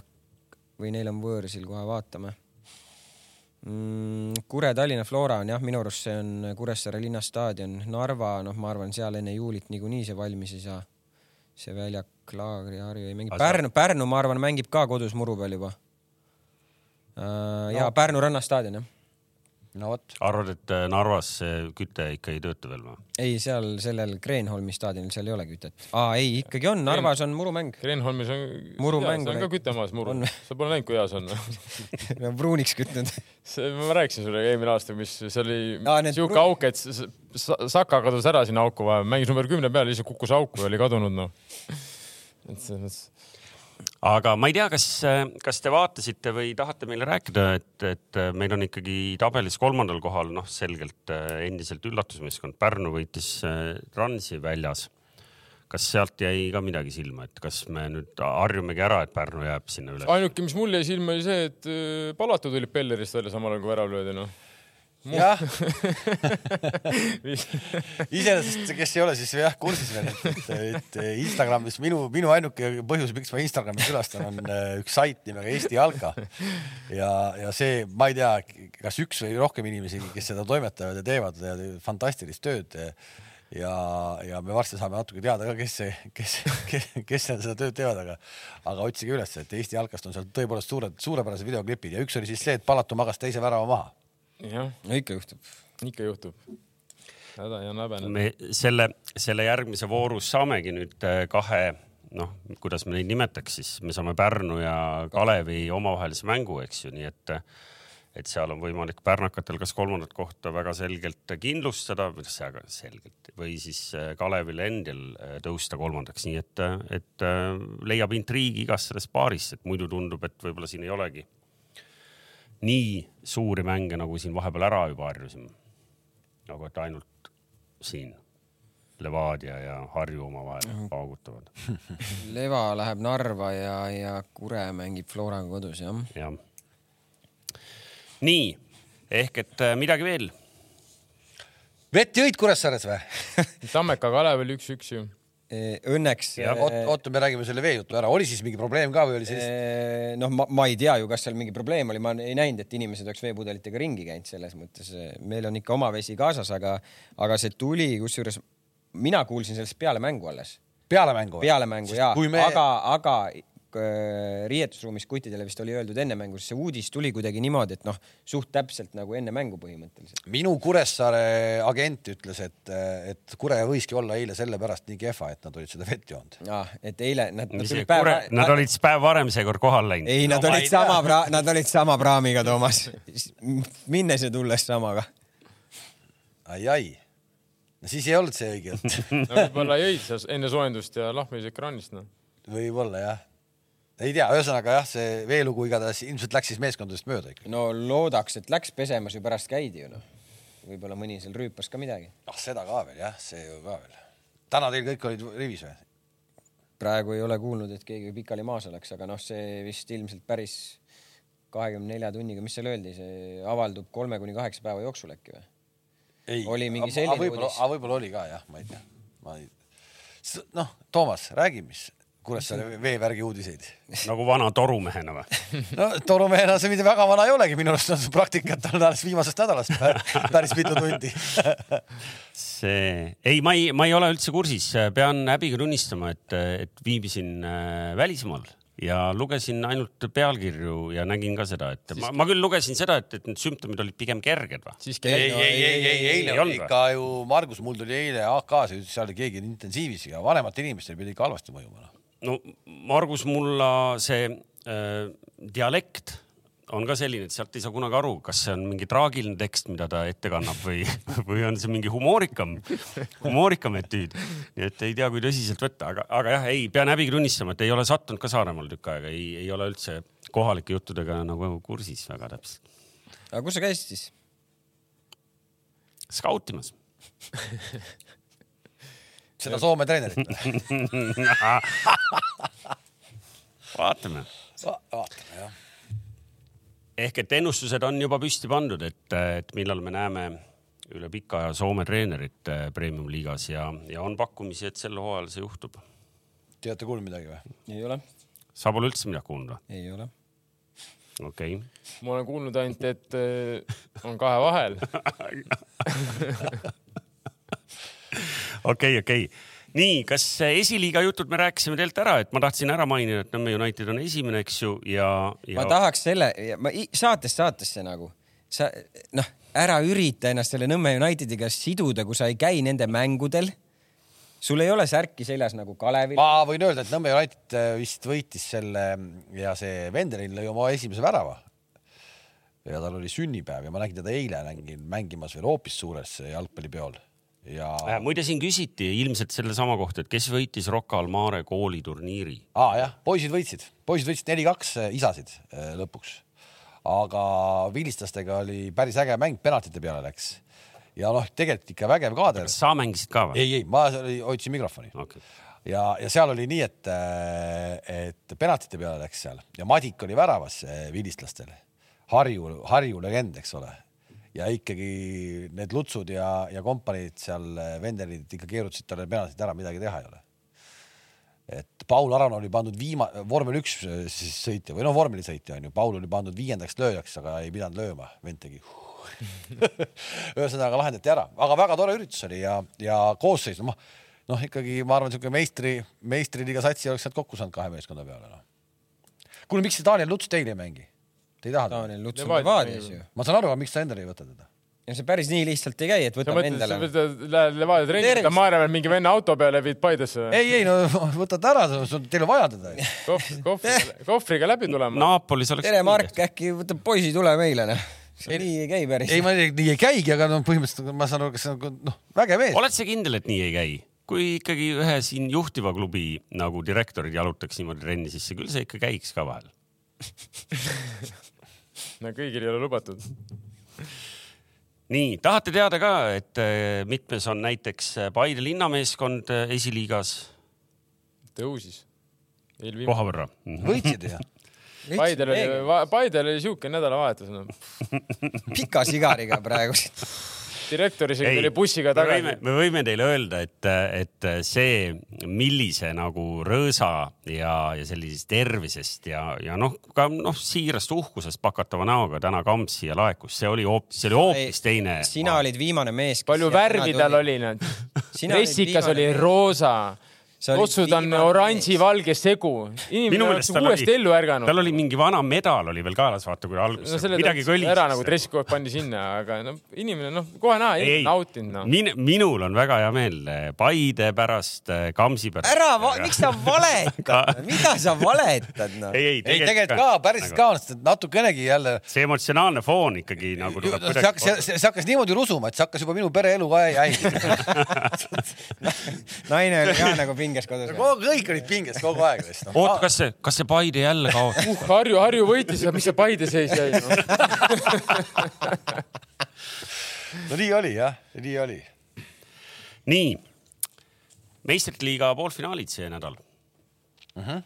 või neil on võõrsil, kohe vaatame mm,. Kure-Tallinna Flora on jah, minu arust see on Kuressaare linnastaadion. Narva, noh, ma arvan, seal enne juulit niikuinii see valmis ei saa. see väljak, Laagri, Harju ei mängi. Pärnu, Pärnu, ma arvan, mängib ka kodus muru peal juba uh,. ja no. Pärnu rannastaadion jah no vot. arvad, et äh, Narvas see küte ikka ei tööta veel või? ei, seal sellel Kreenholmi staadionil, seal ei ole kütet. aa, ei, ikkagi on, Narvas on murumäng. Kreenholmis on, murumäng. see on ka kütemaas muru. sa pole näinud, kui hea see on no pruuniks kütnud see, ma rääkisin sulle eelmine aasta, mis see oli siuke pru... auk, et Saka kadus ära sinna auku vahel, mängis number kümne peal, lihtsalt kukkus auku ja oli kadunud noh. et selles mõttes aga ma ei tea, kas, kas te vaatasite või tahate meile rääkida, et, et meil on ikkagi tabelis kolmandal kohal, noh, selgelt eh, endiselt üllatusmeeskond, Pärnu võitis Transi eh, väljas. kas sealt jäi ka midagi silma, et kas me nüüd harjumegi ära, et Pärnu jääb sinna üles? ainuke, mis mulle jäi silma, oli see, et eh, Palatu tuli Pellerist välja samal ajal kui värav löödi, noh jah iseenesest, kes ei ole siis jah kursis veel, et, et Instagramis minu, minu ainuke põhjus, miks ma Instagrami külastan, on äh, üks sait nimega Eesti Jalka. ja, ja see, ma ei tea, kas üks või rohkem inimesi, kes seda toimetavad ja teevad fantastilist tööd ja, ja me varsti saame natuke teada ka, kes see, kes, kes, kes seda tööd teevad, aga, aga otsige üles, et Eesti jalkast on seal tõepoolest suured, suurepärased videoklipid ja üks oli siis see, et Palatu magas teise värava maha jah, ikka juhtub. ikka juhtub. häda ja häbeneda. me selle, selle järgmise voorus saamegi nüüd äh, kahe, noh, kuidas me neid nimetaks siis, me saame Pärnu ja Kalevi omavahelise mängu, eks ju, nii et et seal on võimalik pärnakatel kas kolmandat kohta väga selgelt kindlustada, kuidas see aga selgelt, või siis äh, Kalevil endil äh, tõusta kolmandaks, nii et, et leiab intriigi igast sellest paarist, et muidu tundub, et võib-olla siin ei olegi nii suuri mänge, nagu siin vahepeal ära juba harjusime. nagu et ainult siin Levadia ja Harju omavahel paugutavad Leva läheb Narva ja, ja Kure mängib Floraga kodus, jah? jah. nii, ehk et äh, midagi veel? vett jõid Kuressaares või Tammeka Kalev oli üks-üks ju õnneks. oota, me räägime selle veejutu ära, oli siis mingi probleem ka või oli sellist? noh, ma, ma ei tea ju, kas seal mingi probleem oli, ma ei näinud, et inimesed oleks veepudelitega ringi käinud, selles mõttes meil on ikka oma vesi kaasas, aga, aga see tuli, kusjuures mina kuulsin sellest peale mängu alles. peale mängu? peale mängu ja me..., aga, aga Äh, riietusruumis kuttidele vist oli öeldud enne mängu, siis see uudis tuli kuidagi niimoodi, et noh, suht täpselt nagu enne mängu põhimõtteliselt. minu Kuressaare agent ütles, et, et Kure võiski olla eile sellepärast nii kehva, et nad olid seda vett joonud. aa, et eile nad, nad tulid päev. Nad olid päev varem seekord kohal läinud. ei, nad no, olid sama pra-, nad olid sama praamiga, Toomas. minnes ja tulles samaga ai,. ai-ai no siis ei olnud see õige jutt no võib-olla jõid enne soojendust ja lahmisid ekraanist noh. võib-olla jah ei tea, ühesõnaga jah, see veelugu igatahes ilmselt läks siis meeskondadest mööda ikka. no loodaks, et läks pesemas ju pärast käidi ju noh. võib-olla mõni seal rüüpas ka midagi. ah seda ka veel jah, see ju ka veel. täna teil kõik olid rivis või? praegu ei ole kuulnud, et keegi pikali maas oleks, aga noh, see vist ilmselt päris kahekümne nelja tunniga, mis seal öeldi, see avaldub kolme kuni kaheksa päeva jooksul äkki või? oli mingi selline uudis. aga võib-olla oli ka jah, ma ei tea, ma ei. noh, Toomas, räägi, mis Kuressaare veevärgi uudiseid. nagu vana torumehena või? no torumehena see mitte väga vana ei olegi, minu arust on praktikat olnud alles viimasest nädalast päris mitu tundi see, ei, ma ei, ma ei ole üldse kursis, pean häbiga tunnistama, et, et viibisin äh, välismaal ja lugesin ainult pealkirju ja nägin ka seda, et ma, ma küll lugesin seda, et, et need sümptomid olid pigem kerged või? ei, ei, ei, ei, ei, eile oli ikka ju, Margus, mul tuli eile AK-s, seal oli keegi intensiivis ja vanematel inimestel pidi ikka halvasti mõjuma noh no Margus Mulla see äh, dialekt on ka selline, et sealt ei saa kunagi aru, kas see on mingi traagiline tekst, mida ta ette kannab või, või on see mingi humoorikam, humoorikam etüüd. nii et ei tea, kui tõsiselt võtta, aga, aga jah, ei, pean häbiga tunnistama, et ei ole sattunud ka Saaremaal tükk aega, ei, ei ole üldse kohalike juttudega nagu kursis väga täpselt. aga kus sa käisid siis? skautimas seda Soome treenerit vaatame Va. vaatame jah ehk et ennustused on juba püsti pandud, et, et millal me näeme üle pika aja Soome treenerit äh, premium-liigas ja, ja on pakkumisi, et sel hooajal see juhtub. Te olete kuulnud midagi või? ei ole. sa pole üldse midagi kuulnud või? ei ole. okei okay.. ma olen kuulnud ainult, et äh, on kahe vahel. okei, okei nii, kas esiliiga jutud me rääkisime tegelikult ära, et ma tahtsin ära mainida, et Nõmme United on esimene, eks ju, ja, ja.... ma tahaks selle, ma saatest saatesse nagu, sa noh, ära ürita ennast selle Nõmme Unitediga siduda, kui sa ei käi nende mängudel. sul ei ole särki seljas nagu Kalevil. ma võin öelda, et Nõmme United äh, vist võitis selle ja see Vendelin lõi oma esimese värava. ja tal oli sünnipäev ja ma nägin teda eile mängimas veel hoopis suures jalgpallipeol ja äh,. muide, siin küsiti ilmselt sellesama kohta, et kes võitis Rocca al Mare kooliturniiri. aa ah, jah, poisid võitsid, poisid võitsid neli-kaks äh, isasid äh, lõpuks. aga vilistlastega oli päris äge mäng, penaltite peale läks. ja noh, tegelikult ikka vägev kaader. kas sa mängisid ka või? ei, ei, ma hoidsin mikrofoni okay. ja, ja seal oli nii, et, et penaltite peale läks seal ja Madik oli väravas vilistlastel. Harju, Harju legend, eks ole ja ikkagi need lutsud ja, ja kompaniid seal eh, vendelid ikka keerutasid talle penaltit ära, midagi teha ei ole. et Paul Aran oli pandud viima-, vormel üks eh, siis sõitja või noh, vormelisõitja on ju, Paul oli pandud viiendaks lööjaks, aga ei pidanud lööma, vend tegi ühesõnaga lahendati ära, aga väga tore üritus oli ja, ja koosseis, noh, noh ikkagi ma arvan, niisugune meistri, meistriliiga satsi oleks sealt kokku saanud kahe meeskonna peale, noh. kuule, miks see Daniel Luts teil ei mängi? Te ei taha teda? Taanil Luts on Levadias ju. ma saan aru, aga miks sa endale ei võta teda? ja see päris nii lihtsalt ei käi, et võtame endale. Lähed Levadia trenni, Maarjamäel mingi venna auto peale viid Paidesse. ei, ei no võtate ära, teil on vaja teda Kohv, kohvriga, kohvriga läbi tulema. Naapolis oleks. tere, Mark, äkki võtab poisi, tule meile noh. see nii ei käi päris. ei, ma ei, nii ei käigi, aga no põhimõtteliselt ma saan aru, kas see on noh, vägev ees. oled sa kindel, et nii ei käi? kui ikkagi ühe siin juhtiva klubi nagu direktorid jalutaks niimoodi trenni sisse, küll see ikka käiks ka vahel no kõigil ei ole lubatud. nii, tahate teada ka, et äh, mitmes on näiteks äh, Paide linnameeskond äh, esiliigas? tõusis. koha võrra. Mhm. võitsid ju Paidel oli, Paidel oli siuke nädalavahetus no. pika sigariga praegu direktor isegi tuli bussiga tagasi. me võime teile öelda, et, et see, millise nagu rõõsa ja, ja sellisest tervisest ja, ja noh, ka noh, siirast uhkusest pakatava näoga täna Kamps siia laekus, see oli hoopis, see oli hoopis teine. sina olid viimane mees. palju värvi tal oli, noh. dressikas oli roosa otsud on oranži-valge segu. inimene oleks uuesti ellu ärganud. tal oli mingi vana medal oli veel kaelas, vaata kui alguses no, midagi kõlis. ära nagu dressikood pandi sinna, aga noh, inimene noh, kohe näha, nautinud noh. Min, minul on väga hea meel eh, Paide pärast, eh, Kamsi pärast. ära, miks sa valetad mida sa valetad noh? ei, ei, ei tegelikult ka, päriselt ka, natukenegi jälle. see emotsionaalne foon ikkagi nagu tuleb kuidagi. see hakkas, see hakkas niimoodi rusuma, et see hakkas juba minu pereelu ka häirima naine oli ka nagu pinge pinges kodus. kõik olid pinges kogu aeg vist no.. oota, kas see, kas see Paide jälle kaotas uh,? Harju, Harju võitis, mis see Paide seis jäi no? no nii oli jah, nii oli. nii, meistrite liiga poolfinaalid see nädal uh. Mhm. -huh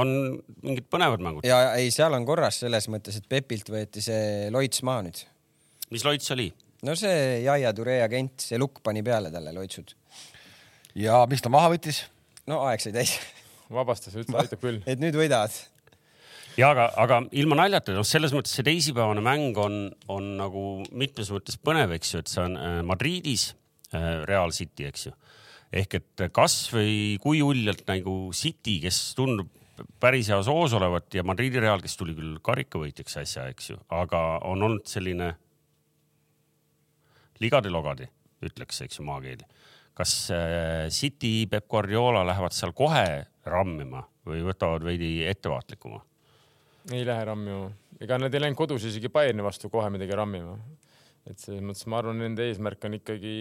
on mingid põnevad mängud? ja ei, seal on korras selles mõttes, et Pepilt võeti see Loits maha nüüd. mis Loits oli? no see Jaia Ture agent, see lukk pani peale talle Loitsud. ja mis ta maha võttis? No aeg sai täis. vabastas, ütles aitab küll. et nüüd võidavad. ja aga, aga ilma naljata, noh, selles mõttes see teisipäevane mäng on, on nagu mitmes mõttes põnev, eks ju, et see on äh, Madridis äh, Real City, eks ju. ehk et kasvõi kui uljalt nagu City, kes tundub päris heas hoos olevat ja Madridi Real, kes tuli küll karikavõitjaks äsja, eks ju, aga on olnud selline ligadi-logadi, ütleks, eks ju, maakeeli kas äh, City, Peep Guardiola lähevad seal kohe rammima või võtavad veidi ettevaatlikuma? ei lähe rammima, ega nad ei läinud kodus isegi Bayerni vastu kohe midagi rammima. et selles mõttes ma arvan, nende eesmärk on ikkagi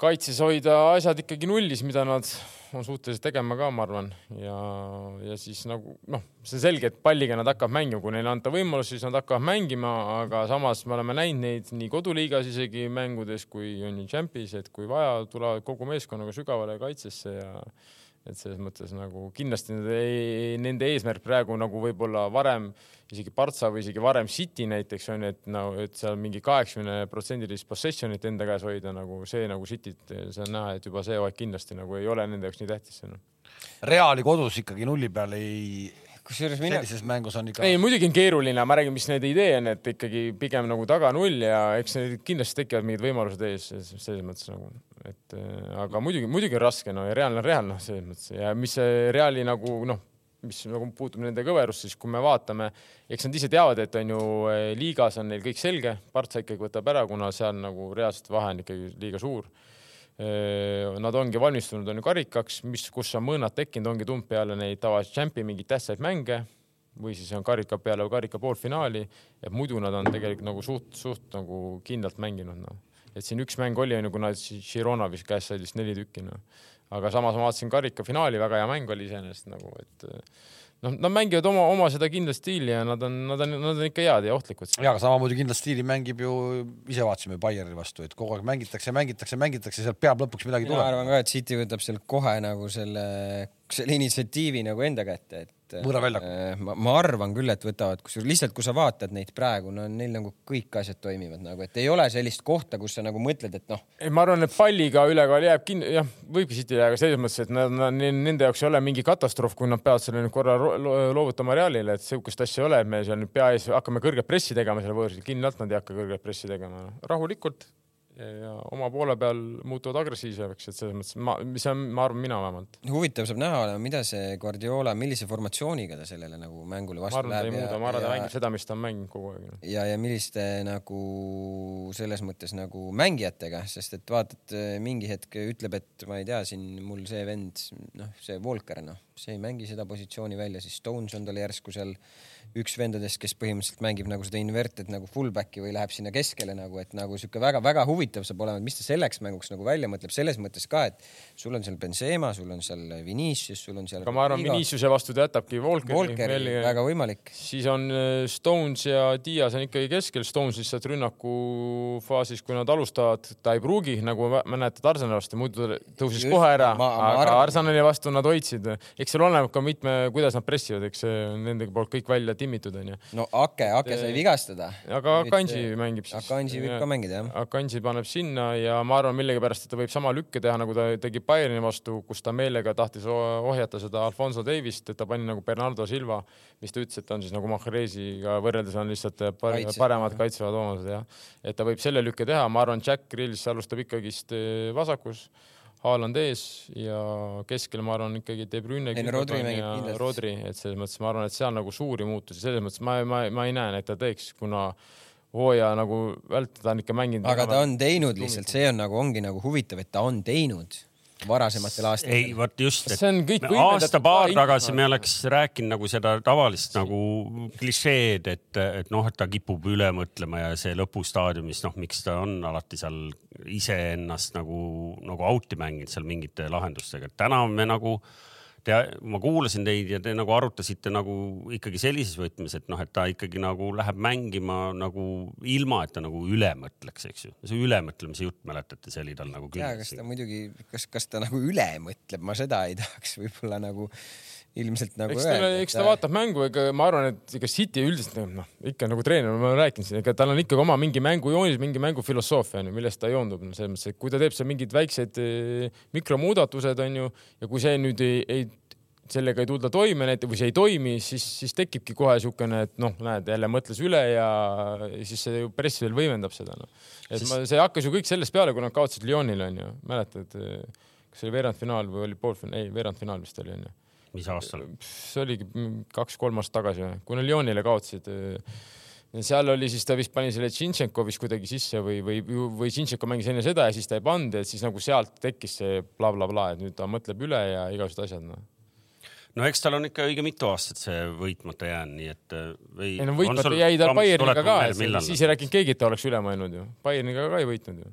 kaitses hoida asjad ikkagi nullis, mida nad on suutelised tegema ka, ma arvan, ja, ja siis nagu noh, see on selge, et palliga nad hakkavad mängima, kui neile anda võimalus, siis nad hakkavad mängima, aga samas me oleme näinud neid nii koduliigas isegi mängudes kui on ju Champis, et kui vaja, tulevad kogu meeskonnaga sügavale kaitsesse ja et selles mõttes nagu kindlasti nende, nende eesmärk praegu nagu võib-olla varem isegi Partsa või isegi varem City näiteks on ju, et no et seal mingi kaheksakümne protsendilist possession'it enda käes hoida nagu see nagu Cityt, see on näha, et juba see hooaeg kindlasti nagu ei ole nende jaoks nii tähtis see noh. Reali kodus ikkagi nulli peal ei kusjuures mina. sellises mängus on ikka. ei, muidugi on keeruline, ma räägin, mis nende idee on, et ikkagi pigem nagu taga null ja eks neil kindlasti tekivad mingid võimalused ees selles mõttes nagu, et aga muidugi, muidugi on raske, no ja Real on Real, noh, selles mõttes ja mis see Reali nagu noh, mis nagu puutub nende kõverusse, siis kui me vaatame, eks nad ise teavad, et on ju äh, liigas on neil kõik selge, Partsa ikkagi võtab ära, kuna seal nagu reaalselt vahe on ikkagi liiga suur Nad ongi valmistunud, on ju karikaks, mis, kus on mõõnad tekkinud, ongi tulnud peale neid tavalisi tšämpi mingeid tähtsaid mänge või siis on karika peale karika poolfinaali, et muidu nad on tegelikult nagu suht, suht nagu kindlalt mänginud, noh. et siin üks mäng oli, on ju, Girona vist käest said vist neli tükki, noh. Aga samas ma vaatasin karika finaali, väga hea mäng oli iseenesest nagu, et noh, nad mängivad oma, oma seda kindlat stiili ja nad on, nad on, nad on ikka head ja ohtlikud. ja, aga samamoodi kindlat stiili mängib ju, ise vaatasime Bayerni vastu, et kogu aeg mängitakse, mängitakse, mängitakse, sealt peab lõpuks midagi tulema. ma arvan ka, et City võtab seal kohe nagu selle, selle initsiatiivi nagu enda kätte, et et võõra väljaku. Äh, ma, ma arvan küll, et võtavad, kusjuures lihtsalt, kui sa vaatad neid praegu, no neil nagu kõik asjad toimivad nagu, et ei ole sellist kohta, kus sa nagu mõtled, et noh. ei, ma arvan, et palliga ülekaal jääb kinni, jah, võibki City jääda selles mõttes, et nad, nad, nende jaoks ei ole mingi katastroof, kui nad peavad selle nüüd korra loovutama Realile, et sihukest asja ei ole, et me seal nüüd pea ees hakkame kõrget pressi tegema seal võõrsil, kindlalt nad ei hakka kõrget pressi tegema, rahulikult ja oma poole peal muutuvad agressiivsemaks, et selles mõttes ma, mis on, ma arvan, mina vähemalt. huvitav saab näha olema, mida see Guardiola, millise formatsiooniga ta sellele nagu mängule vastu arvan, läheb. ma arvan, ta ei muuda, ma arvan, ta mängib seda, mis ta on mänginud kogu aeg. ja, ja milliste nagu selles mõttes nagu mängijatega, sest et vaatad, mingi hetk ütleb, et ma ei tea, siin mul see vend, noh, see Volker, noh, see ei mängi seda positsiooni välja, siis Stones on tal järsku seal üks vendadest, kes põhimõtteliselt mängib nagu seda inverted nagu fullback'i või läheb sinna keskele nagu, et nagu sihuke väga-väga huvitav saab olema, et mis ta selleks mänguks nagu välja mõtleb, selles mõttes ka, et sul on seal Benzema, sul on seal Vinicius, sul on seal. aga ma arvan, Viniciuse vastu ta jätabki Volkeri. Volkeri, väga võimalik. siis on äh, Stones ja Dias on ikkagi keskel, Stones lihtsalt rünnaku faasis, kui nad alustavad, ta ei pruugi, nagu mäletad Arsenali vastu, muidu tõusis Just, kohe ära, aga arvan... Arsenali vastu nad hoidsid. eks seal oleneb ka mitme, kuidas nad pressivad, eks see on nende poolt kõik välja timmitud onju. no Ake, Ake sai vigastada. aga Akanji mängib siis. Akanji võib ka mängida jah. Akanji paneb sinna ja ma arvan millegipärast, et ta võib sama lükke teha, nagu ta tegi Bayerni vastu, kus ta meelega tahtis ohjata seda Alfonso Davist, et ta pani nagu Bernardo Silva, mis ta ütles, et on siis nagu Mahresiga võrreldes on lihtsalt par Kaitse. paremad kaitsevad omadused jah. et ta võib selle lükke teha, ma arvan, Jack Grills alustab ikkagist eh, vasakus Haaland ees ja keskel ma arvan ikkagi De Bruyne ja Rodri, et selles mõttes ma arvan, et seal nagu suuri muutusi, selles mõttes ma, ma, ma ei näe, et ta teeks, kuna hooaja nagu vältel on ikka mänginud. aga ta on teinud lihtsalt, see on nagu ongi nagu huvitav, et ta on teinud varasematel aastatel. ei, vot just, et aasta-paar tagasi me oleks rääkinud nagu seda tavalist nagu klišeed, et, et noh, et ta kipub üle mõtlema ja see lõpustaadiumis, noh, miks ta on alati seal iseennast nagu, nagu out'i mänginud seal mingite lahendustega, täna me nagu te, ma kuulasin teid ja te nagu arutasite nagu ikkagi sellises võtmes, et noh, et ta ikkagi nagu läheb mängima nagu ilma, et ta nagu üle mõtleks, eks ju. see ülemõtlemise jutt, mäletate, see oli tal nagu küll. kas ta muidugi, kas, kas ta nagu üle mõtleb, ma seda ei tahaks võib-olla nagu ilmselt nagu eks öelda. eks ta vaatab mängu, ega ma arvan, et ega City üldiselt noh, ikka nagu treener, ma olen rääkinud siin, ega tal on ikkagi oma mingi mängujoonis, mingi mängufilosoofia onju, millest ta joondub no, selles mõttes, et kui ta teeb seal mingid väiksed eh, mikromuudatused onju ja kui see nüüd ei, ei sellega ei tulda toime näiteks või see ei toimi, siis, siis tekibki kohe niisugune, et noh, näed, jälle mõtles üle ja siis see ju press veel võimendab seda no.. et siis... ma, see hakkas ju kõik sellest peale, kui nad kaotasid Lyonile onju, mäletad, kas see oli veerandfinaal või oli poolfinaal, ei veerandfinaal vist oli onju mis aastal? see oligi kaks-kolm aastat tagasi või, kui nad Lyonile kaotasid. seal oli siis ta vist pani selle Tšintšenko vist kuidagi sisse või, või, või Tšintšenko mängis enne seda ja siis ta ei pannud ja siis nagu sealt tekkis see blablabla bla, bla, bla, et nüüd ta mõtleb üle ja igasugused asjad noh no eks tal on ikka õige mitu aastat see võitmata jäänud, nii et või. ei no võitmata jäi tal Bayerniga ka, siis ei rääkinud keegi, et ta oleks üle mõelnud ju. Bayerniga ka ei võitnud ju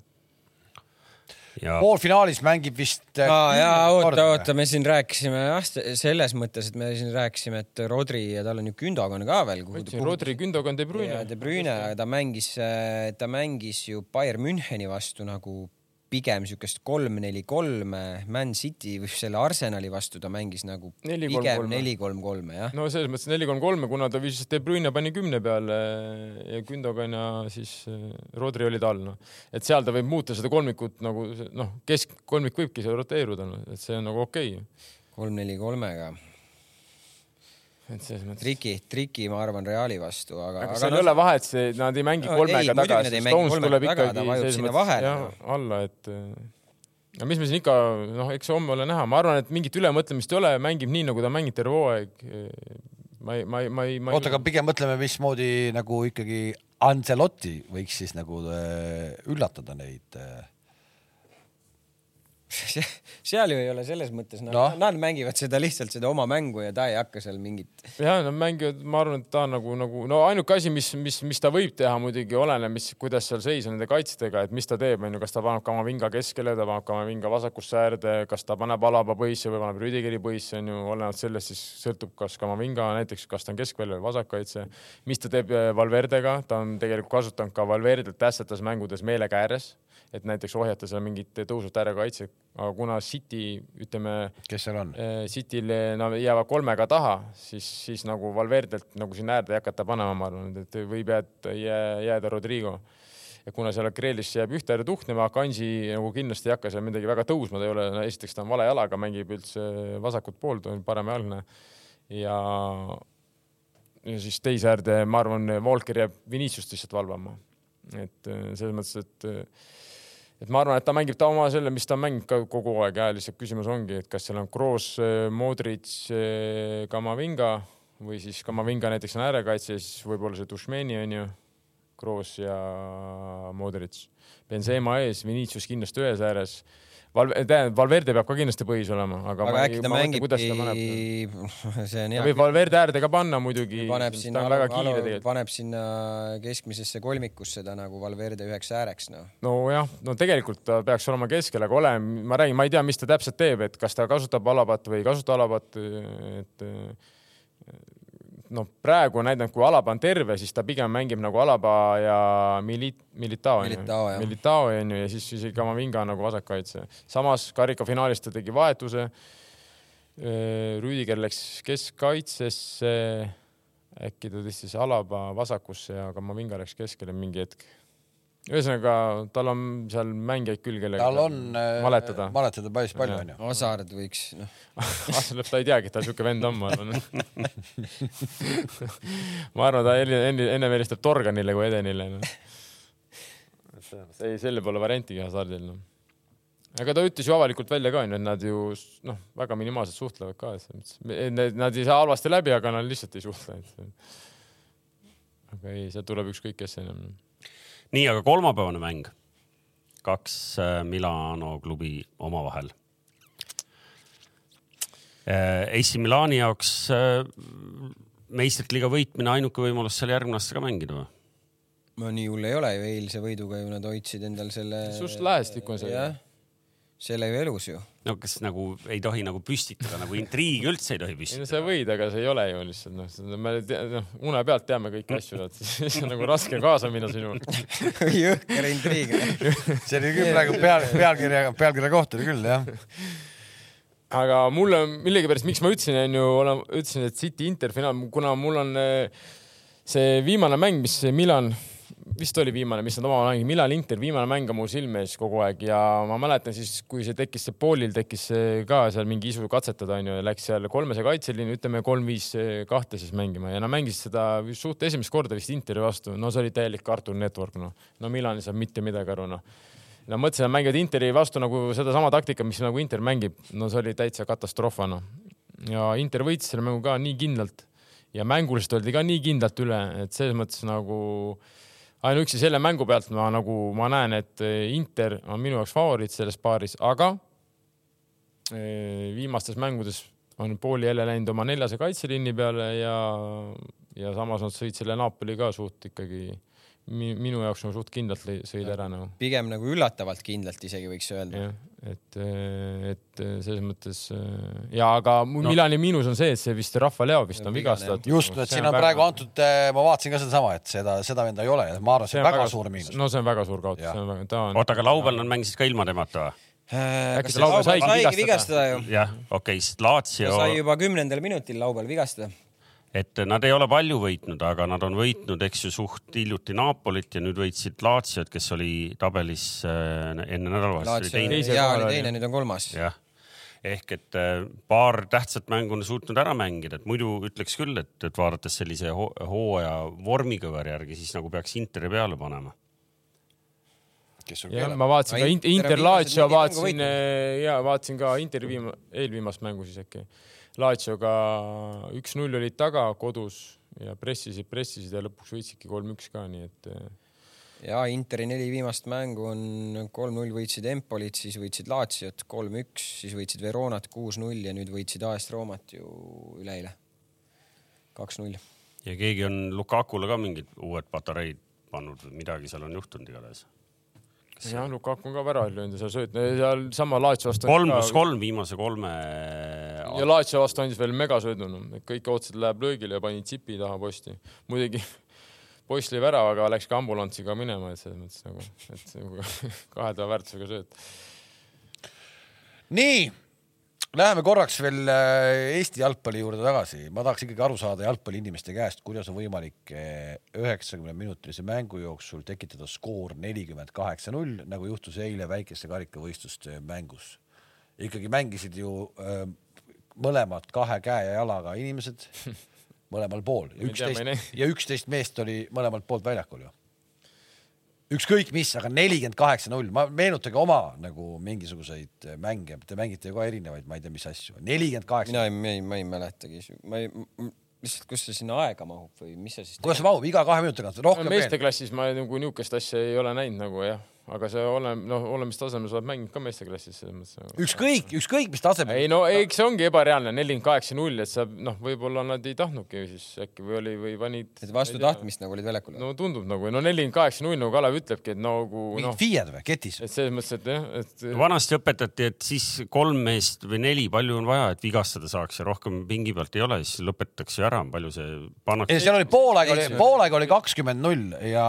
Ja... poolfinaalis mängib vist. aa jaa, oota, oota, me siin rääkisime jah, selles mõttes, et me siin rääkisime, et Rodri ja tal on ju Gündogan ka veel. Rodri, Gündogan, De Bruyne. De Bruyne, ta mängis, ta mängis ju Bayern Müncheni vastu nagu pigem siukest kolm-neli-kolme, Man City või selle Arsenali vastu ta mängis nagu 4 -3 pigem neli-kolm-kolme jah. no selles mõttes neli-kolm-kolme, kuna ta viis De Bruyne pani kümne peale ja Gündogan ja siis eh, Rodri olid all noh, et seal ta võib muuta seda kolmikut nagu noh, keskkolmik võibki seal roteeruda no., et see on nagu okei okay.. kolm-neli-kolmega et selles mõttes. triki, triki, ma arvan, Reali vastu, aga. aga seal ei ole vahet, see, nad ei mängi kolmega ei, taga, sest Stones tuleb ikkagi selles mõttes jah, alla, et. no mis me siin ikka, noh, eks homme ole näha, ma arvan, et mingit ülemõtlemist ei ole, mängib nii, nagu ta mängib terve hooaeg. ma ei, ma ei, ma ei, ma ei. oota, aga pigem mõtleme, mismoodi nagu ikkagi Ancelotti võiks siis nagu äh, üllatada neid äh, seal ju ei ole selles mõttes, nad no., nad mängivad seda lihtsalt seda oma mängu ja ta ei hakka seal mingit. ja nad mängivad, ma arvan, et ta on nagu, nagu no ainuke asi, mis, mis, mis ta võib teha muidugi oleneb, mis, kuidas seal seis on nende kaitstega, et mis ta teeb, onju, kas ta paneb Kamavinga keskele, ta paneb Kamavinga vasakusse äärde, kas ta paneb Alaba põhisse või paneb Rüdigeri põhisse, onju, olenevalt sellest siis sõltub, kas Kamavinga näiteks, kas ta on keskväljal või vasakkaitse. mis ta teeb eh, Valverdega, ta on tegelikult kasutanud ka Valverdet tähtsates mängudes meelega ääres et näiteks ohjata seal mingit tõusvat äärekaitset, aga kuna City, ütleme. kes seal on? Eh, Cityl no, jäävad kolmega taha, siis, siis nagu Valverdelt nagu sinna äärde ei hakata panema, ma arvan, et võib jääda, jääda Rodrigo. ja kuna seal Kreelis jääb ühte äärde tuhnema, Kansi nagu kindlasti ei hakka seal midagi väga tõusma, ta ei ole esiteks ta on vale jalaga, mängib üldse vasakut poolt, on paremajalgne ja ja siis teise äärde, ma arvan, Volker jääb Viniciust lihtsalt valvama. et selles mõttes, et et ma arvan, et ta mängib ta oma selle, mis ta on mänginud ka kogu aeg ja lihtsalt küsimus ongi, et kas seal on Kroos, Modric, Kamavinga või siis Kamavinga näiteks on äärekaitse, siis võib-olla see Dušmeni on ju, Kroos ja Modric. Benzema ees, Vinicius kindlasti ühes ääres Val-, tähendab, Valverde peab ka kindlasti põhis olema, aga, aga äkki ta mängibki, see on hea. võib Valverde äärde ka panna muidugi. paneb sinna, paneb sinna keskmisesse kolmikusse ta nagu Valverde üheks ääreks, noh. nojah, no tegelikult ta peaks olema keskel, aga ole, ma räägin, ma ei tea, mis ta täpselt teeb, et kas ta kasutab alabat või ei kasuta alabat, et noh, praegu on näidanud, kui Alaba on terve, siis ta pigem mängib nagu Alaba ja Milit-, Militao on ju, Militao on ju ja siis isegi Kamavinga nagu vasakkaitse. samas karikafinaalis ta tegi vahetuse. Rüüdiger läks keskkaitsesse, äkki ta tõstis Alaba vasakusse ja Kamavinga läks keskele mingi hetk ühesõnaga, tal on seal mängijaid küll, kellega tal on maletada, maletada päris palju onju. Hasard võiks noh Hasard ta ei teagi, et ta siuke vend on, ma arvan ma arvan, ta enne, enne, helistab Torganile kui Edenile no.. ei, selle pole variantigi Hasardil noh. aga ta ütles ju avalikult välja ka onju, et nad ju noh, väga minimaalselt suhtlevad ka, nad ei saa halvasti läbi, aga nad lihtsalt ei suhtle, et. aga ei, sealt tuleb ükskõik kes enam nii, aga kolmapäevane mäng, kaks äh, Milano klubi omavahel. Äh, AC Milani jaoks äh, meistrite liiga võitmine ainuke võimalus seal järgmine aasta ka mängida või? no nii hull ei ole ju, eilse võiduga ju nad hoidsid endal selle. suht lähestik on see. See oli ju elus ju no kas nagu ei tohi nagu püstitada nagu intriigi üldse ei tohi püstitada? ei no sa võid, aga see ei ole ju lihtsalt noh, me noh, une pealt teame kõiki asju, et siis on nagu raske kaasa minna sinul jõhker intriig see oli küll praegu peal, pealkirja, pealkirja kohta oli küll jah. aga mulle millegipärast, miks ma ütlesin, onju, ütlesin, et City Inter finaal, kuna mul on eh, see viimane mäng, mis Milan vist oli viimane, mis nad omavahel mängisid, Milan Inter, viimane mäng on mul silme ees kogu aeg ja ma mäletan siis, kui see tekkis, see poolil tekkis ka seal mingi isu katsetada onju ja läks seal kolmese kaitseliini, ütleme kolm-viis kahte siis mängima ja nad mängisid seda suht esimest korda vist Interi vastu, no see oli täielik Cartoon Network noh, no Milan ei saa mitte midagi aru noh. No mõtlesin, et mängivad Interi vastu nagu sedasama taktika, mis nagu Inter mängib, no see oli täitsa katastroof noh. ja Inter võitis selle mängu ka nii kindlalt ja mänguliselt oldi ka nii kindlalt üle, et selles mõttes nagu äh, ainuüksi selle mängu pealt ma nagu, ma näen, et eh, Inter on minu jaoks favoriit selles paaris, aga eh, viimastes mängudes on pooli jälle läinud oma neljase kaitseliini peale ja, ja samas nad sõid selle Napoli ka suht ikkagi minu jaoks nagu suht kindlalt sõid ära nagu. pigem nagu üllatavalt kindlalt isegi võiks öelda. et, et selles mõttes ja aga no. Milani miinus on see, et see vist Rahva-Leo vist on vigastatud. just, et siin on praegu väga... antud, eh, ma vaatasin ka sedasama, et seda, seda venda ei ole, ma arvan, see on väga, väga suur miinus. no see on väga suur kaotus. On... oota, aga laupäeval nad mängisid ka ilma temata või? Äh, äkki see laupäev saigi vigastada, jah, okei okay,, sest Laatsio. sai juba kümnendal minutil laupäeval vigastada et nad ei ole palju võitnud, aga nad on võitnud, eks ju, suht hiljuti Napolit ja nüüd võitsid Laatsiot, kes oli tabelis äh, enne nädalavahetust. jaa, oli teine, nüüd on kolmas. jah, ehk et äh, paar tähtsat mängu on suutnud ära mängida, et muidu ütleks küll, et, et vaadates sellise hooaja vormikõveri järgi, siis nagu peaks Interi peale panema. Jah, ma vaatasin ka Inter, Inter Lazio vaatasin ja vaatasin ka Interi viima-, eelviimast mängu siis äkki Laatsioga üks-null olid taga kodus ja pressisid, pressisid ja lõpuks võitsidki kolm-üks ka, nii et. Eh, ja Interi neli viimast mängu on kolm-null võitsid Empolit, siis võitsid Laatsiot kolm-üks, siis võitsid Veronat kuus-null ja nüüd võitsid AS Roomat ju üleeile kaks-null. ja keegi on Lukakule ka mingid uued patareid pannud või midagi seal on juhtunud igatahes jah, Lukaku on ka väravaid löönud ja seal sööt-, seal sama Laatsi vastu. kolm pluss kolm viimase kolme. Ja Laatsi vastu andis veel megasöödu, et kõik ootasid, läheb löögile ja pani tsipi taha posti. muidugi poiss lõi väravaga, läks ka ambulantsiga minema, et selles mõttes nagu, et nagu kahetava väärtusega sööt. nii Läheme korraks veel äh, Eesti jalgpalli juurde tagasi, ma tahaks ikkagi aru saada jalgpalliinimeste käest, kuidas on võimalik äh, üheksakümne minutilise mängu jooksul tekitada skoor nelikümmend kaheksa null, nagu juhtus eile väikeste karikavõistluste mängus. ikkagi mängisid ju öö, äh, mõlemad kahe käe ja jalaga inimesed. Mõlemal pool. Ja üksteist ja üksteist meest oli mõlemalt poolt väljakul ju. Ükskõik mis, aga nelikümmend kaheksa null, ma meenutage oma nagu mingisuguseid mänge, te mängite ju ka erinevaid, ma ei tea, mis asju, nelikümmend kaheksa. mina ei, ma ei, ma ei mäletagi, ma ei, lihtsalt, kus see sinna aega mahub või mis see siis? kuidas see mahub, iga kahe minuti tagant rohkem? meesteklassis ma nagu niisugust asja ei ole näinud nagu jah aga see olem-, noh, olemistasemel sa oled mänginud ka meesteklassis selles mõttes. Ükskõik, ükskõik mis tasemel. ei no eks see ongi ebareaalne, nelikümmend kaheksa null, et sa noh, võib-olla nad ei tahtnudki siis äkki või oli või panid. et vastu tahtmist nagu olid väljakul. no tundub nagu, no nelikümmend kaheksa null nagu Kalev ütlebki, et nagu noh. mingid FIE-d või, ketis? et selles mõttes, et jah, et. vanasti õpetati, et siis kolm meest või neli, palju on vaja, et vigastada saaks ja rohkem pingi pealt ei ole, siis lõpetatakse ära, palju see pannakse. seal oli poolaeg oli, poolaeg oli kakskümmend null ja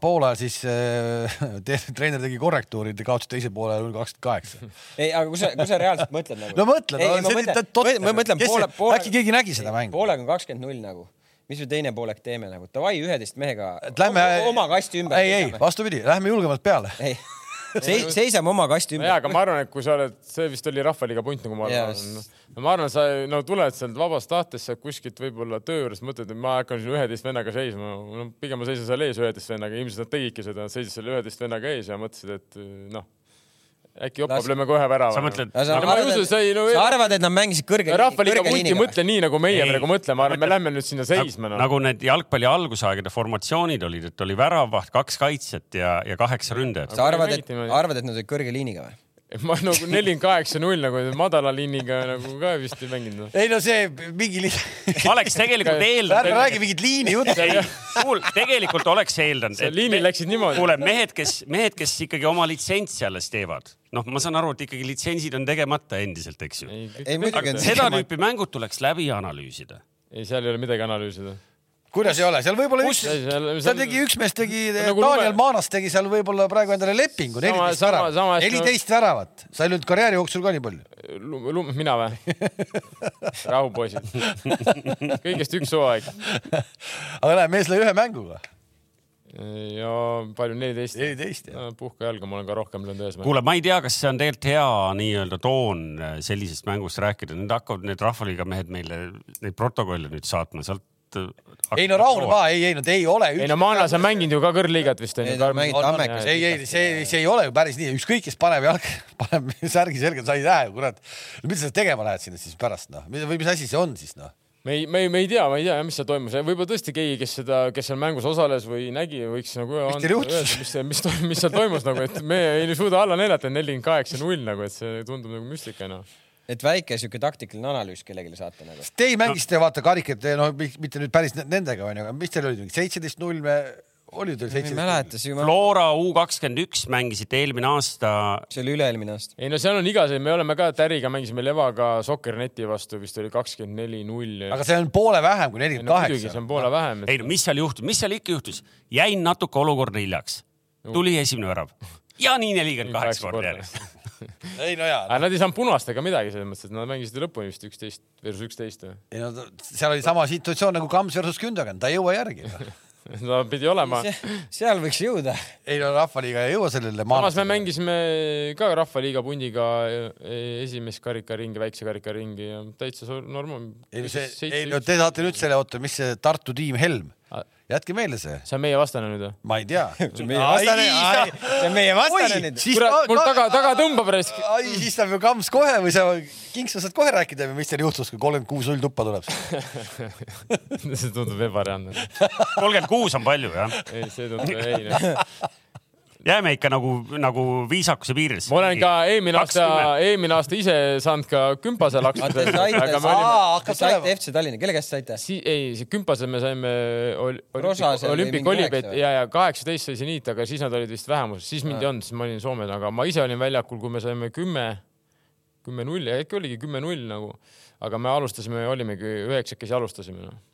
poole siis äh, treener tegi korrektuuri struktuurid ja kaotasid teise poole null kakskümmend kaheksa. ei, aga kui sa, kui sa reaalselt mõtled nagu. no mõtle, ma mõtlen, ma mõtlen poole, poole. äkki keegi nägi seda mängu? poolega on kakskümmend null nagu mis me teine poolek teeme nagu, davai üheteist mehega. Lähme oma kasti ümber. ei, ei, vastupidi, lähme julgemalt peale. Seis, seisame oma kasti ümber. jaa, aga ma arvan, et kui sa oled, see vist oli Rahvaliiga punt, nagu ma arvan yes.. no ma arvan, sa no tuled sealt vabast tahtest, sa kuskilt võib-olla töö juures mõtled, et ma hakkan siin üheteist vennaga seisma. no pigem ma seisan seal ees üheteist vennaga, ilmselt nad tegidki seda, seisid seal üheteist vennaga ees ja mõtlesid, et noh äkki Jopab lööme kohe värava. sa mõtled? sa, arvad, usu, ei, no, sa arvad, et nad mängisid kõrge, kõrge liiniga? ei mõtle nii, nagu meie ei, praegu mõtleme, ma arvan, me lähme nüüd sinna seisma no.. nagu need jalgpalli algusaegade formatsioonid olid, et oli väravaht, kaks kaitset ja, ja kaheksa ründajat. sa arvad, et, arvad, et nad olid kõrge liiniga või? Ma nagu nelikümmend kaheksa null nagu madala liiniga nagu ka vist ei mänginud no.. ei no see mingi li... oleks tegelikult eeldanud. ärme räägi mingit liini juttu. kuul, tegelikult oleks eeldanud. liinil läksid niimoodi. kuule, mehed, kes, mehed, kes ikkagi oma litsentsi alles teevad, noh, ma saan aru, et ikkagi litsentsid on tegemata endiselt, eks ju. seda tüüpi mängud tuleks läbi analüüsida. ei, seal ei ole midagi analüüsida kuidas ei ole, seal võib-olla üks, seal tegi üks mees tegi nagu, Daniel lume... Maanas tegi seal võib-olla praegu endale lepingu, neliteist väravat, neliteist väravat, sa ei löönud karjääri jooksul ka nii palju. mina või? rahu, poisid. kõigest üks hooaeg. aga näe, mees lõi ühe mänguga ja palju, neliteist? neliteist, jah. puhka jalga, ma olen ka rohkem löönud ühes mängus. kuule, ma ei tea, kas see on tegelikult hea nii-öelda toon äh, sellisest mängust rääkida, nüüd hakkavad need Rahvaliiga mehed meile neid protokolle nüüd saatma, sealt et ei no rahune maha, ei, ei nad ei ole. ei no Maanas on mänginud ju ka kõrgliigat vist onju. ei, ei see, see ei ole ju päris nii, ükskõik kes paneb jalg, paneb särgi selga, sa ei näe, kurat. mida sa tegema lähed sinna siis pärast noh, või mis asi see on siis noh? me ei, me ei, me ei tea, ma ei tea, mis seal toimus, võib-olla tõesti keegi, kes seda, kes seal mängus osales või nägi, võiks nagu öelda, mis, mis, mis seal toimus nagu, et me ei suuda alla neljata nelikümmend kaheksa null nagu, et see tundub nagu müstika noh et väike siuke taktikaline analüüs kellelegi saata nagu. Teie mängisite no. vaata karikat, no mitte nüüd päris nendega onju, aga mis teil oli, seitseteist null me oli teil seitseteist? mäleta, siis ma. Flora U kakskümmend üks mängisite eelmine aasta. see oli üle-eelmine aasta. ei no seal on igasuguseid, me oleme ka Täriga mängisime Levaga Sokkerneti vastu vist oli kakskümmend neli null. aga see on poole vähem kui nelikümmend kaheksa. muidugi, see on poole vähem et.... ei no mis seal juhtus, mis seal ikka juhtus, jäin natuke olukorda hiljaks, tuli esimene värav ja nii nelikümmend kaheksa korda järjest ei no jaa no.. aga nad ei saanud punast ega midagi selles mõttes, et nad mängisid lõpuni vist üksteist versus üksteist või? ei no seal oli sama situatsioon nagu Kams versus Gündogan, ta ei jõua järgi ta pidi olema. seal võiks jõuda. ei no Rahvaliiga ei jõua sellele. samas me mängisime ka Rahvaliiga pundiga e, esimest karikaringi, väikse karikaringi ja täitsa normaal. ei no see, ei no te saate nüüd selle, oota, mis see Tartu tiim Helm jätke meelde see. see on meie vastane nüüd või? ma ei tea see on meie vastane, see on meie vastane nüüd. kurat, mul taga, taga tõmbab raisk. ai, siis saab ju Kams kohe või sa, Kinks, sa saad kohe rääkida, mis teil juhtus, kui kolmkümmend kuus null tuppa tuleb see tundub ebareaalne. kolmkümmend kuus on palju jah? ei, see tundub, ei jääme ikka nagu, nagu viisakuse piiridesse. ma olen ka eelmine aasta, eelmine aasta ise saanud ka kümpase laksuda. kas saite FC Tallinna, kelle käest saite? Si? ei, see kümpase me saime ol, olümpik olipet ja, ja kaheksateist sai seniit, aga siis nad olid vist vähemuses, siis mind ei olnud, siis ma olin Soomes, aga ma ise olin väljakul, kui me saime kümme, kümme null ja äkki oligi kümme null nagu, aga me alustasime, olimegi üheksakesi alustasime noh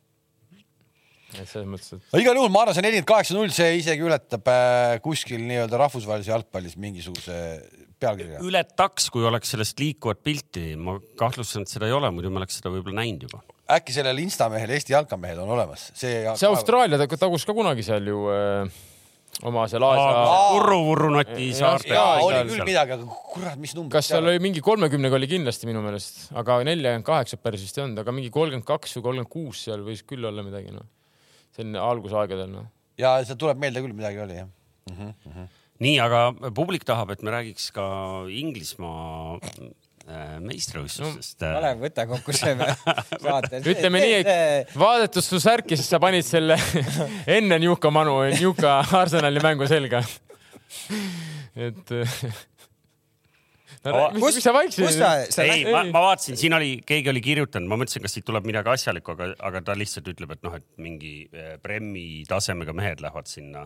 et selles mõttes, et. igal juhul ma arvan, see nelikümmend kaheksa null, see isegi ületab äh, kuskil nii-öelda rahvusvahelises jalgpallis mingisuguse pealkirja. ületaks, kui oleks sellest liikuvat pilti, ma kahtlustan, et seda ei ole, muidu me oleks seda võib-olla näinud juba. äkki sellel instamehel Eesti jalkamehel on olemas, see. see Austraalia tagus ka kunagi seal ju äh, oma seal Aasia. Urru-Vurrunoti saarte. oli küll midagi, aga kurat, mis number. kas seal oli mingi kolmekümnega oli kindlasti minu meelest, aga nelikümmend kaheksa päris vist ei olnud, aga mingi kolmkümmend kaks või kolmkümmend kuus seal võis küll olla midagi noh see on algusaegadel noh. ja see tuleb meelde küll, midagi oli jah mm. -hmm, mm -hmm. nii, aga publik tahab, et me räägiks ka Inglismaa äh, meistrivõistlustest no,. Kalev, võta kokku see saate. ütleme nii, et vaadates su särki, siis sa panid selle enne Newca Manu, Newca Arsenali mängu selga. et no, mis, mis sa vaiksid? ei, ma, ma vaatasin, siin oli, keegi oli kirjutanud, ma mõtlesin, kas siit tuleb midagi asjalikku, aga, aga ta lihtsalt ütleb, et noh, et mingi eh, Premmi tasemega mehed lähevad sinna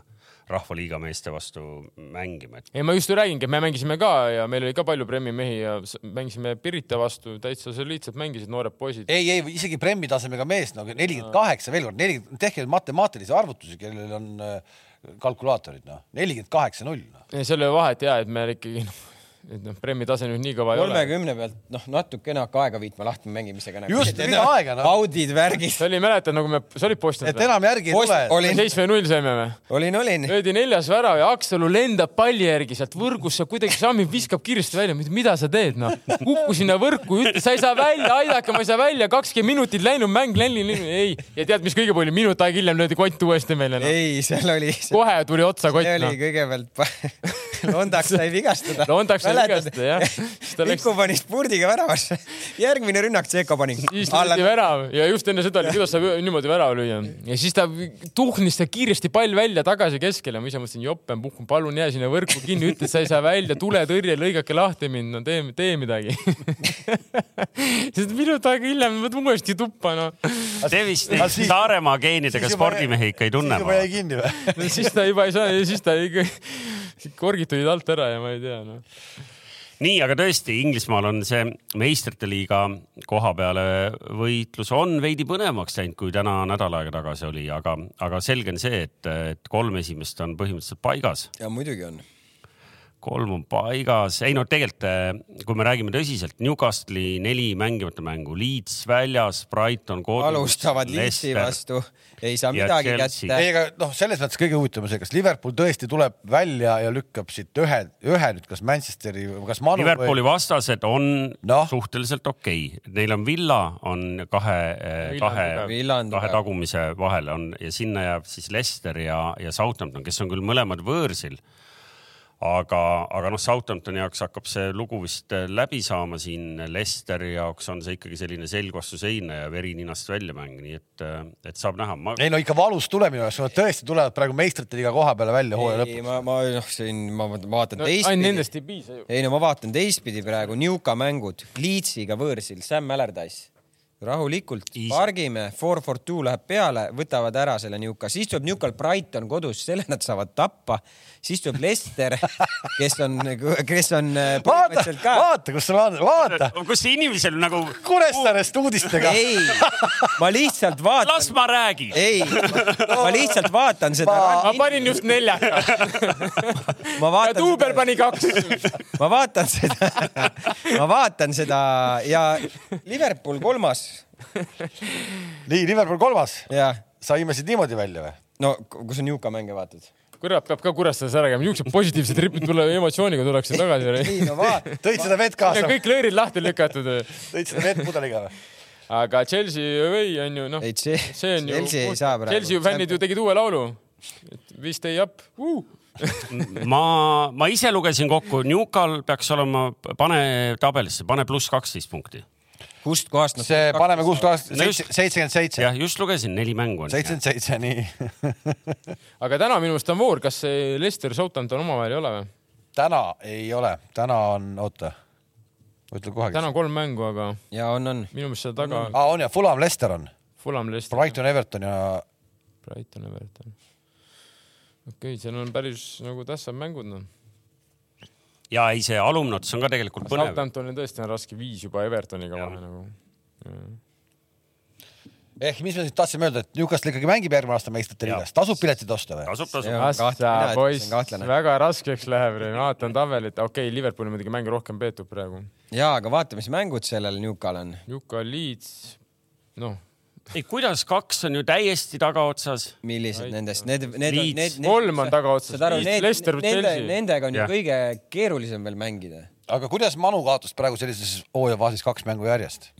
rahvaliiga meeste vastu mängima et.... ei, ma just räägingi, et me mängisime ka ja meil oli ka palju Premmi mehi ja mängisime Pirita vastu, täitsa soliidselt mängisid noored poisid. ei, ei isegi Premmi tasemega mees nagu nelikümmend kaheksa, veel kord, nelikümmend, tehke matemaatilisi arvutusi, kellel on äh, kalkulaatorid, noh, nelikümmend kaheksa null. Noh. seal ei ole vahet ja, et me ikkagi noh et noh, Premi tase nüüd nii kõva ei ole. kolmekümne pealt noh, natukene hakka aega viitma lahti mängimisega nagu.. just, mida aega noh. audid, värgid. see oli, mäletad nagu me, sa olid postanud? et enam järgi ei tule. olin. seitsme null saime või? olin, olin. löödi neljas värav ja Aksalu lendab palli järgi sealt võrgusse, kuidagi sammib, viskab kiiresti välja. mida sa teed noh? kukku sinna võrku, ütle, sa ei saa välja, aidake, ma ei saa välja, kakskümmend minutit läinud mäng, Lenni, ei. ja tead, mis kõige palju, minut aega hiljem löödi kott uuesti meile no.. ei, seal oli. kohe tuli otsa kott. see oli no. kõigepealt Londaks sai vigastada. Londaks sai jah Mikko pani spurdiga väravasse. järgmine rünnak, Tšeko pani. siis löödi värav ja just enne seda oli, kuidas saab niimoodi värava lüüa. ja siis ta tuhnis ta kiiresti pall välja tagasi keskele. ma ise mõtlesin, joppen, puhkun, palun jää sinna võrku kinni, ütle, et sa ei saa välja, tuletõrje, lõigake lahti mind, no tee, tee midagi sest minut aega hiljem ma uuesti tuppa, noh. see vist Saaremaa geenidega spordimehi ikka ei tunne. siis juba jäi kinni või? siis ta juba ei saa, siis ta ikka, korgid tulid alt ära ja ma ei tea, noh nii, aga tõesti, Inglismaal on see meistrite liiga koha peale võitlus on veidi põnevamaks läinud, kui täna nädal aega tagasi oli, aga, aga selge on see, et, et kolm esimest on põhimõtteliselt paigas. ja muidugi on kolm on paigas, ei no tegelikult, eh, kui me räägime tõsiselt, Newcastle'i neli mängimata mängu, Leeds väljas, Brighton kodus. alustavad Leedsi vastu, ei saa midagi Chelsea. kätte. ei, aga noh, selles mõttes kõige huvitavam see, kas Liverpool tõesti tuleb välja ja lükkab siit ühe, ühe nüüd kas Manchesteri või kas Manu Liverpooli või... vastased on no. suhteliselt okei okay., neil on Villa on kahe, eh, kahe, kahe tagumise vahel on ja sinna jääb siis Leicester ja, ja Southampton, kes on küll mõlemad võõrsil aga, aga noh, Southamptoni jaoks hakkab see lugu vist äh, läbi saama siin. Leicesteri jaoks on see ikkagi selline selg vastu seina ja veri ninast välja mäng, nii et, äh, et saab näha ma.... ei no ikka valus tulemine oleks, nad tõesti tulevad praegu meistrite liiga koha peale välja hooaja lõpus. ma, ma noh, siin ma vaatan no, teistpidi. ainult nendest ei piisa ju. ei no ma vaatan teistpidi praegu, Newca mängud, Leedsiga võõrsil, Sam Allardyce rahulikult Easy. pargime, four for two läheb peale, võtavad ära selle Newca, siis tuleb Newcal Brighton kodus, selle nad saavad tappa siis tuleb Lester, kes on, kes on äh, vaata, vaata, kus sul on, vaata. kus see inimesel nagu. Kuressaarest uudistega. ei, ma lihtsalt vaatan. las ma räägin. ei, ma lihtsalt vaatan seda. ma panin just neljaka ma vaatan. ja Tuuber pani kaks. ma vaatan seda, ma vaatan seda ja Liverpool kolmas. nii, Liverpool kolmas. sa imesid niimoodi välja või? no kui sa Newca mänge vaatad kurat peab ka Kuressaares ära käima, niisugused positiivsed ripid tule emotsiooniga tuleksid tagasi. ei no va, tõid seda vett kaasa? kõik löörid lahti lükatud. tõid seda vett pudeliga või? aga Chelsea away on ju noh, see, see on ju, Chelsea fännid ju tegid uue laulu. We stay up uh. ma, ma ise lugesin kokku, Newcal peaks olema, pane tabelisse, pane pluss kaksteist punkti kust kohast nad? see, paneme kust kohast, seitsekümmend seitse. jah, just lugesin, neli mängu on. seitsekümmend seitse, nii aga täna minu meelest on voor, kas see Lester Southampton omavahel ei ole või? täna ei ole, täna on, oota, ütle kohe. täna on kolm mängu, aga. ja on, on. minu meelest seal taga. aa, on ja, Fulham, Lester on. Fulham, Lester. Brighton, Everton ja. Brighton, Everton. okei okay,, seal on päris nagu tähtsad mängud noh ja ei, see alumne ots on ka tegelikult põnev. Southamptonil tõesti on raske viis juba Evertoniga vahe nagu. ehk mis me nüüd tahtsime öelda, et Newcastle ikkagi mängib järgmine aasta meistrite liigas, tasub piletid osta või? tasub, tasub. poiss, väga raskeks läheb, vaatan tabelit, okei okay,, Liverpooli muidugi mänge rohkem peetud praegu. ja, aga vaata, mis mängud sellel Newcal on. Newcal Leeds, noh ei, kuidas kaks on ju täiesti tagaotsas. millised nendest, need, need, need, need, kolm on tagaotsas. Leicester, Chelsea. Nendega on ju kõige keerulisem veel mängida. aga kuidas Manu kaotas praegu sellises hooajafaasis kaks mängu järjest?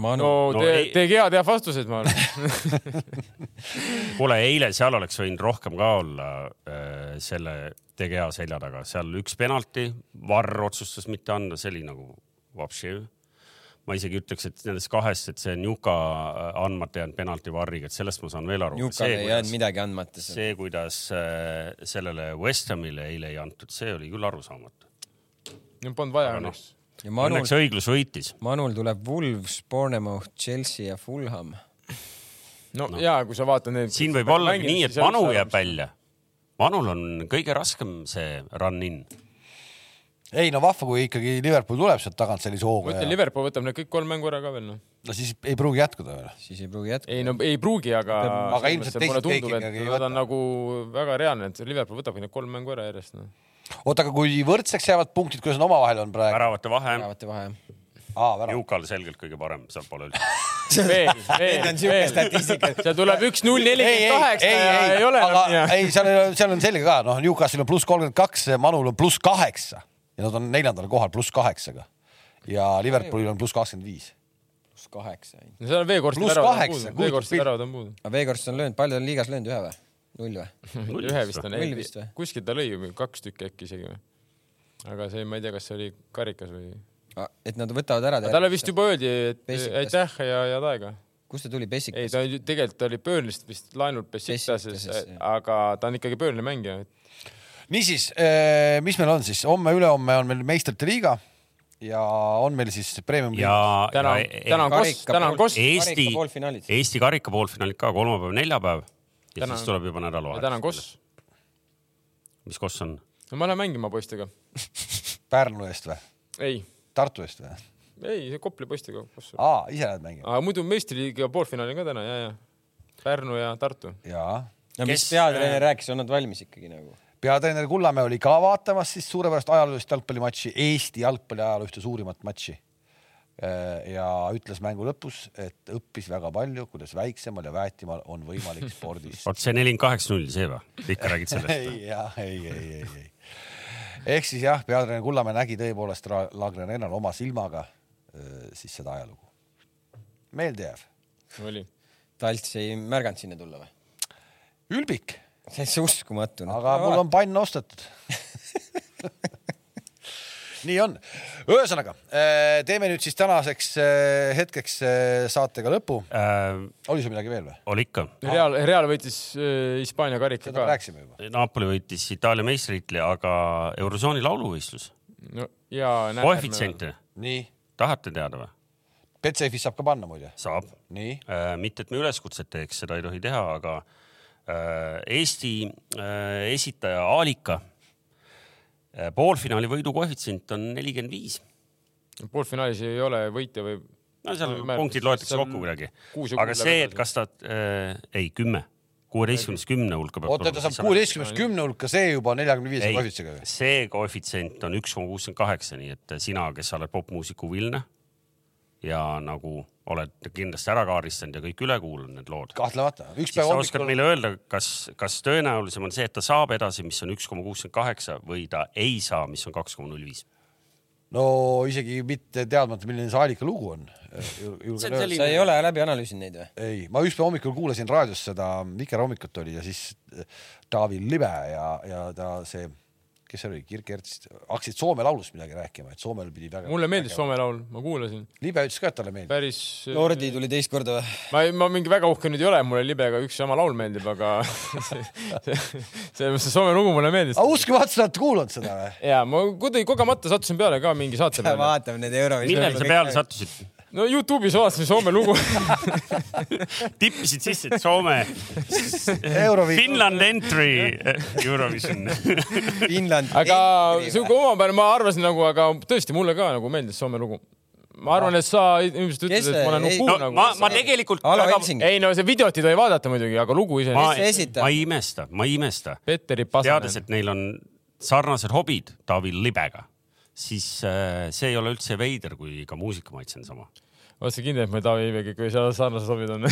Manu. no, no te, te hea teab vastuseid, ma arvan kuule, eile seal oleks võinud rohkem ka olla äh, selle TGA selja taga, seal üks penalti, Varr otsustas mitte anda, see oli nagu vapši ma isegi ütleks, et nendest kahest, et see Njuka äh, andmata jäänud penalti varriga, et sellest ma saan veel aru. Njukal ei jäänud midagi andmata. see, kuidas äh, sellele West Hamile eile ei antud, see oli küll arusaamatu. Polnud vaja õnneks no.. Manul, õnneks õiglus võitis. Manul tuleb Wolves, Bournemouth, Chelsea ja Fulham. no, no. ja kui sa vaatad neid. siin võib olla nii, et Manu jääb välja. Manul on kõige raskem see run in ei no vahva, kui ikkagi Liverpool tuleb sealt tagant sellise hooga. ma ütlen ja..., Liverpool võtab need kõik kolm mängu ära ka veel noh. no siis ei pruugi jätkuda veel. siis ei pruugi jätkuda. ei no ei pruugi, aga. aga ilmselt teised kõik ikkagi ei võta. on nagu väga reaalne, et Liverpool võtabki need kolm mängu ära järjest noh. oota, aga kui võrdseks jäävad punktid, kuidas on omavahel on praegu? väravate vahe. väravate vahe Ah, Jukal selgelt kõige parem, seal pole üldse veel, veel, veel, seal tuleb üks null nelikümmend kaheksa ja ei ole enam nii. ei, seal, seal on selge ka, noh, Newcastle on pluss kolmkümmend kaks, Manul on pluss kaheksa ja nad on neljandal kohal pluss kaheksaga ja Liverpoolil on pluss kakskümmend viis. pluss kaheksa. no seal on veekorstid väravad on puudu, veekorstid väravad on puudu. aga veekorstid on löönud, palju ta on liigas löönud, ühe või? null või? ühe vist on. null vist või? kuskilt ta lõi ju kaks tükki äkki isegi või? aga see, ma ei tea, kas see oli karikas või? et nad võtavad ära. talle vist juba öeldi, et aitäh ja head aega kust ta tuli, Bessikas? ei, ta tegelikult oli Burnlist vist laenult Bessikases, aga ta on ikkagi Burnli mängija, et niisiis, eh, mis meil on siis, homme-ülehomme on meil meistrite liiga ja on meil siis premium. ja täna, täna on Koss, täna on Koss. Eesti, Eesti karika poolfinaalid ka kolmapäev, neljapäev ja täna, siis tuleb juba nädalavahetus. täna on Koss. mis Koss on? no ma lähen mängima poistega Pärnu eest või? ei. Tartu eest või? ei, Kopli poistega. aa, ise lähed mängima? aga muidu meistriliiga poolfinaal on ka täna ja, ja Pärnu ja Tartu. jaa. No mis peatreener rääkis, on nad valmis ikkagi nagu? peatreener Kullamäe oli ka vaatamas siis suurepärast ajaloolist jalgpallimatši, Eesti jalgpalli ajaloo ühte suurimat matši. Äh, ja ütles mängu lõpus, et õppis väga palju, kuidas väiksemal ja väetimal on võimalik spordis. vot see nelikümmend kaheksa null, see või? ikka räägid sellest ei, jah, ei, ei, ei, ei. ehk siis jah, peatreener Kullamäe nägi tõepoolest Laagre Rennal oma silmaga äh, siis seda ajalugu. meeldejääv. oli. Talts ei märganud sinna tulla või? Ülbik see on uskumatu no.. aga mul on pann ostetud nii on. ühesõnaga äh, teeme nüüd siis tänaseks äh, hetkeks äh, saatega lõpu äh,. oli sul midagi veel või? oli ikka. Real, Real võitis Hispaania karika ka. rääkisime juba. Napoli võitis Itaalia meistritiitli, aga Eurozooni lauluvõistlus. no ja. koefitsiente. nii. tahate teada või? Betsafe'is saab ka panna muide. saab. nii äh,. mitte, et me üleskutset teeks, seda ei tohi teha, aga Eesti äh, esitaja Aalika Äh, poolfinaali võidu koefitsient on nelikümmend viis. poolfinaalis ei ole võitja või? no seal no, punktid loetakse kokku kuidagi. aga see, et kas ta äh,, ei kümme, kuueteistkümnest kümne hulka. oota, ta saab kuueteistkümnest kümne hulka, see juba neljakümne viie koefitsiendiga? see koefitsient on üks koma kuuskümmend kaheksa, nii et sina, kes sa oled popmuusiku huviline ja nagu oled kindlasti ära kaardistanud ja kõik üle kuulanud need lood. kahtlemata. üks päev hommikul. oskad meile öelda, kas, kas tõenäolisem on see, et ta saab edasi, mis on üks koma kuuskümmend kaheksa või ta ei saa, mis on kaks koma null viis? no isegi mitte teadmata, milline see allika lugu on. Selline... sa ei ole läbi analüüsinud neid või? ei, ma üks päev hommikul kuulasin raadios seda Vikerhommikut oli ja siis Taavi Libe ja, ja ta see kes see oli, Kirk Erts, hakkasid Soome laulust midagi rääkima, et Soomel pidi väga. mulle meeldis Soome laul, ma kuulasin. libe ütles ka, et talle meeldib. päris. Nordi tuli teist korda või? ma, ma mingi väga uhke nüüd ei ole, mulle libega üks sama laul meeldib, aga see, see, see, see Soome lugu mulle meeldis. aga uskumatu, sa oled kuulanud seda või? ja ma kuidagi kogemata sattusin peale ka mingi saate peale. vaatame need Eurovisiooni. millal sa peale sattusid? No Youtube'is vaatasin Soome lugu tippisid sisse, et Soome Finland entry Eurovision Finland. aga sihuke omapärane, ma arvasin nagu, aga tõesti mulle ka nagu meeldis Soome lugu ma arvan, et sa ilmselt ütled, et ma olen nuku no, nagu. ma, ma tegelikult. ei no see videot ei tohi vaadata muidugi, aga lugu iseenesest. ma ei imesta, ma ei imesta. teades, et neil on sarnased hobid Taavi Libega siis äh, see ei ole üldse veider, kui ka muusikamaitse on sama. oled sa kindel, et ma Taavi seal sarnased sobid on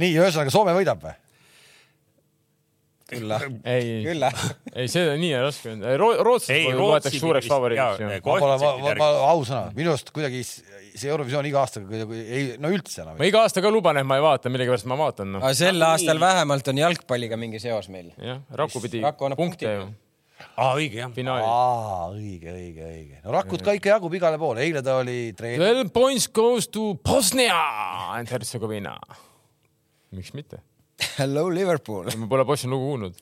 nii, ühesõnaga Soome võidab või? küll jah. ei, küll jah. ei, see nii raske Ro. Rootsi loetakse suureks favoriidiks. ma pole, ma, ma, ma ausõna, minu arust kuidagi see Eurovisioon iga aastaga kuidagi ei, no üldse enam. ma iga aasta ka luban, et ma ei vaata, millegipärast ma vaatan no.. aga sel aastal vähemalt on jalgpalliga mingi seos meil. jah, Raku pidi punkte ju aa, õige jah. aa, õige, õige, õige. no Rakut ka ikka jagub igale poole, eile ta oli treener. Well, points goes to Bosnia and Herzegovina. miks mitte? Hello Liverpool. ma pole Bosnia lugu kuulnud.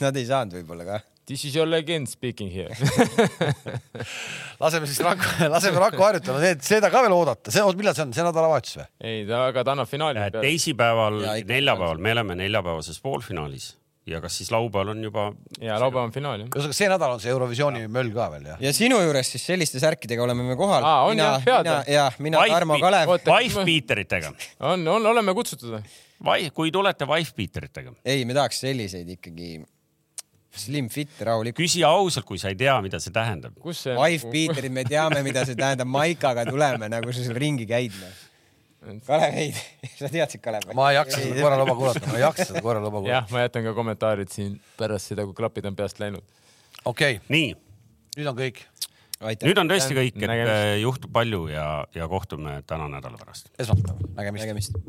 Nad ei saanud võib-olla ka. This is your legend speaking here laseme siis Raku, laseme Raku harjutama, seda ka veel oodata, see, millal see on, see nädalavahetus või? ei, ta, aga ta annab finaali. teisipäeval, neljapäeval, me oleme neljapäevases poolfinaalis ja kas siis laupäeval on juba? ja laupäev on finaal jah. ühesõnaga see nädal on see Eurovisiooni möll ka veel jah? ja sinu juures siis selliste särkidega oleme me kohal. mina, mina ja mina Tarmo Kalev. Wife beateritega. on, on, oleme kutsutud või? kui tulete wife beateritega. ei, me tahaks selliseid ikkagi Slim fit, rahulik. küsi ausalt, kui sa ei tea, mida see tähendab. Wife beaterid, me teame, mida see tähendab, maikaga tuleme, nagu sa seal ringi käid no Kalev ei, sa teadsid Kalev? ma ei jaksa seda korraluba kuulata, ma ei jaksa seda korraluba kuulata. jah, ma jätan ka kommentaarid siin pärast seda, kui klapid on peast läinud. okei okay.. nii. nüüd on kõik. nüüd on tõesti kõik, et Nägemist. juhtub palju ja, ja kohtume täna nädala pärast. esmaspäeval, nägemist, nägemist..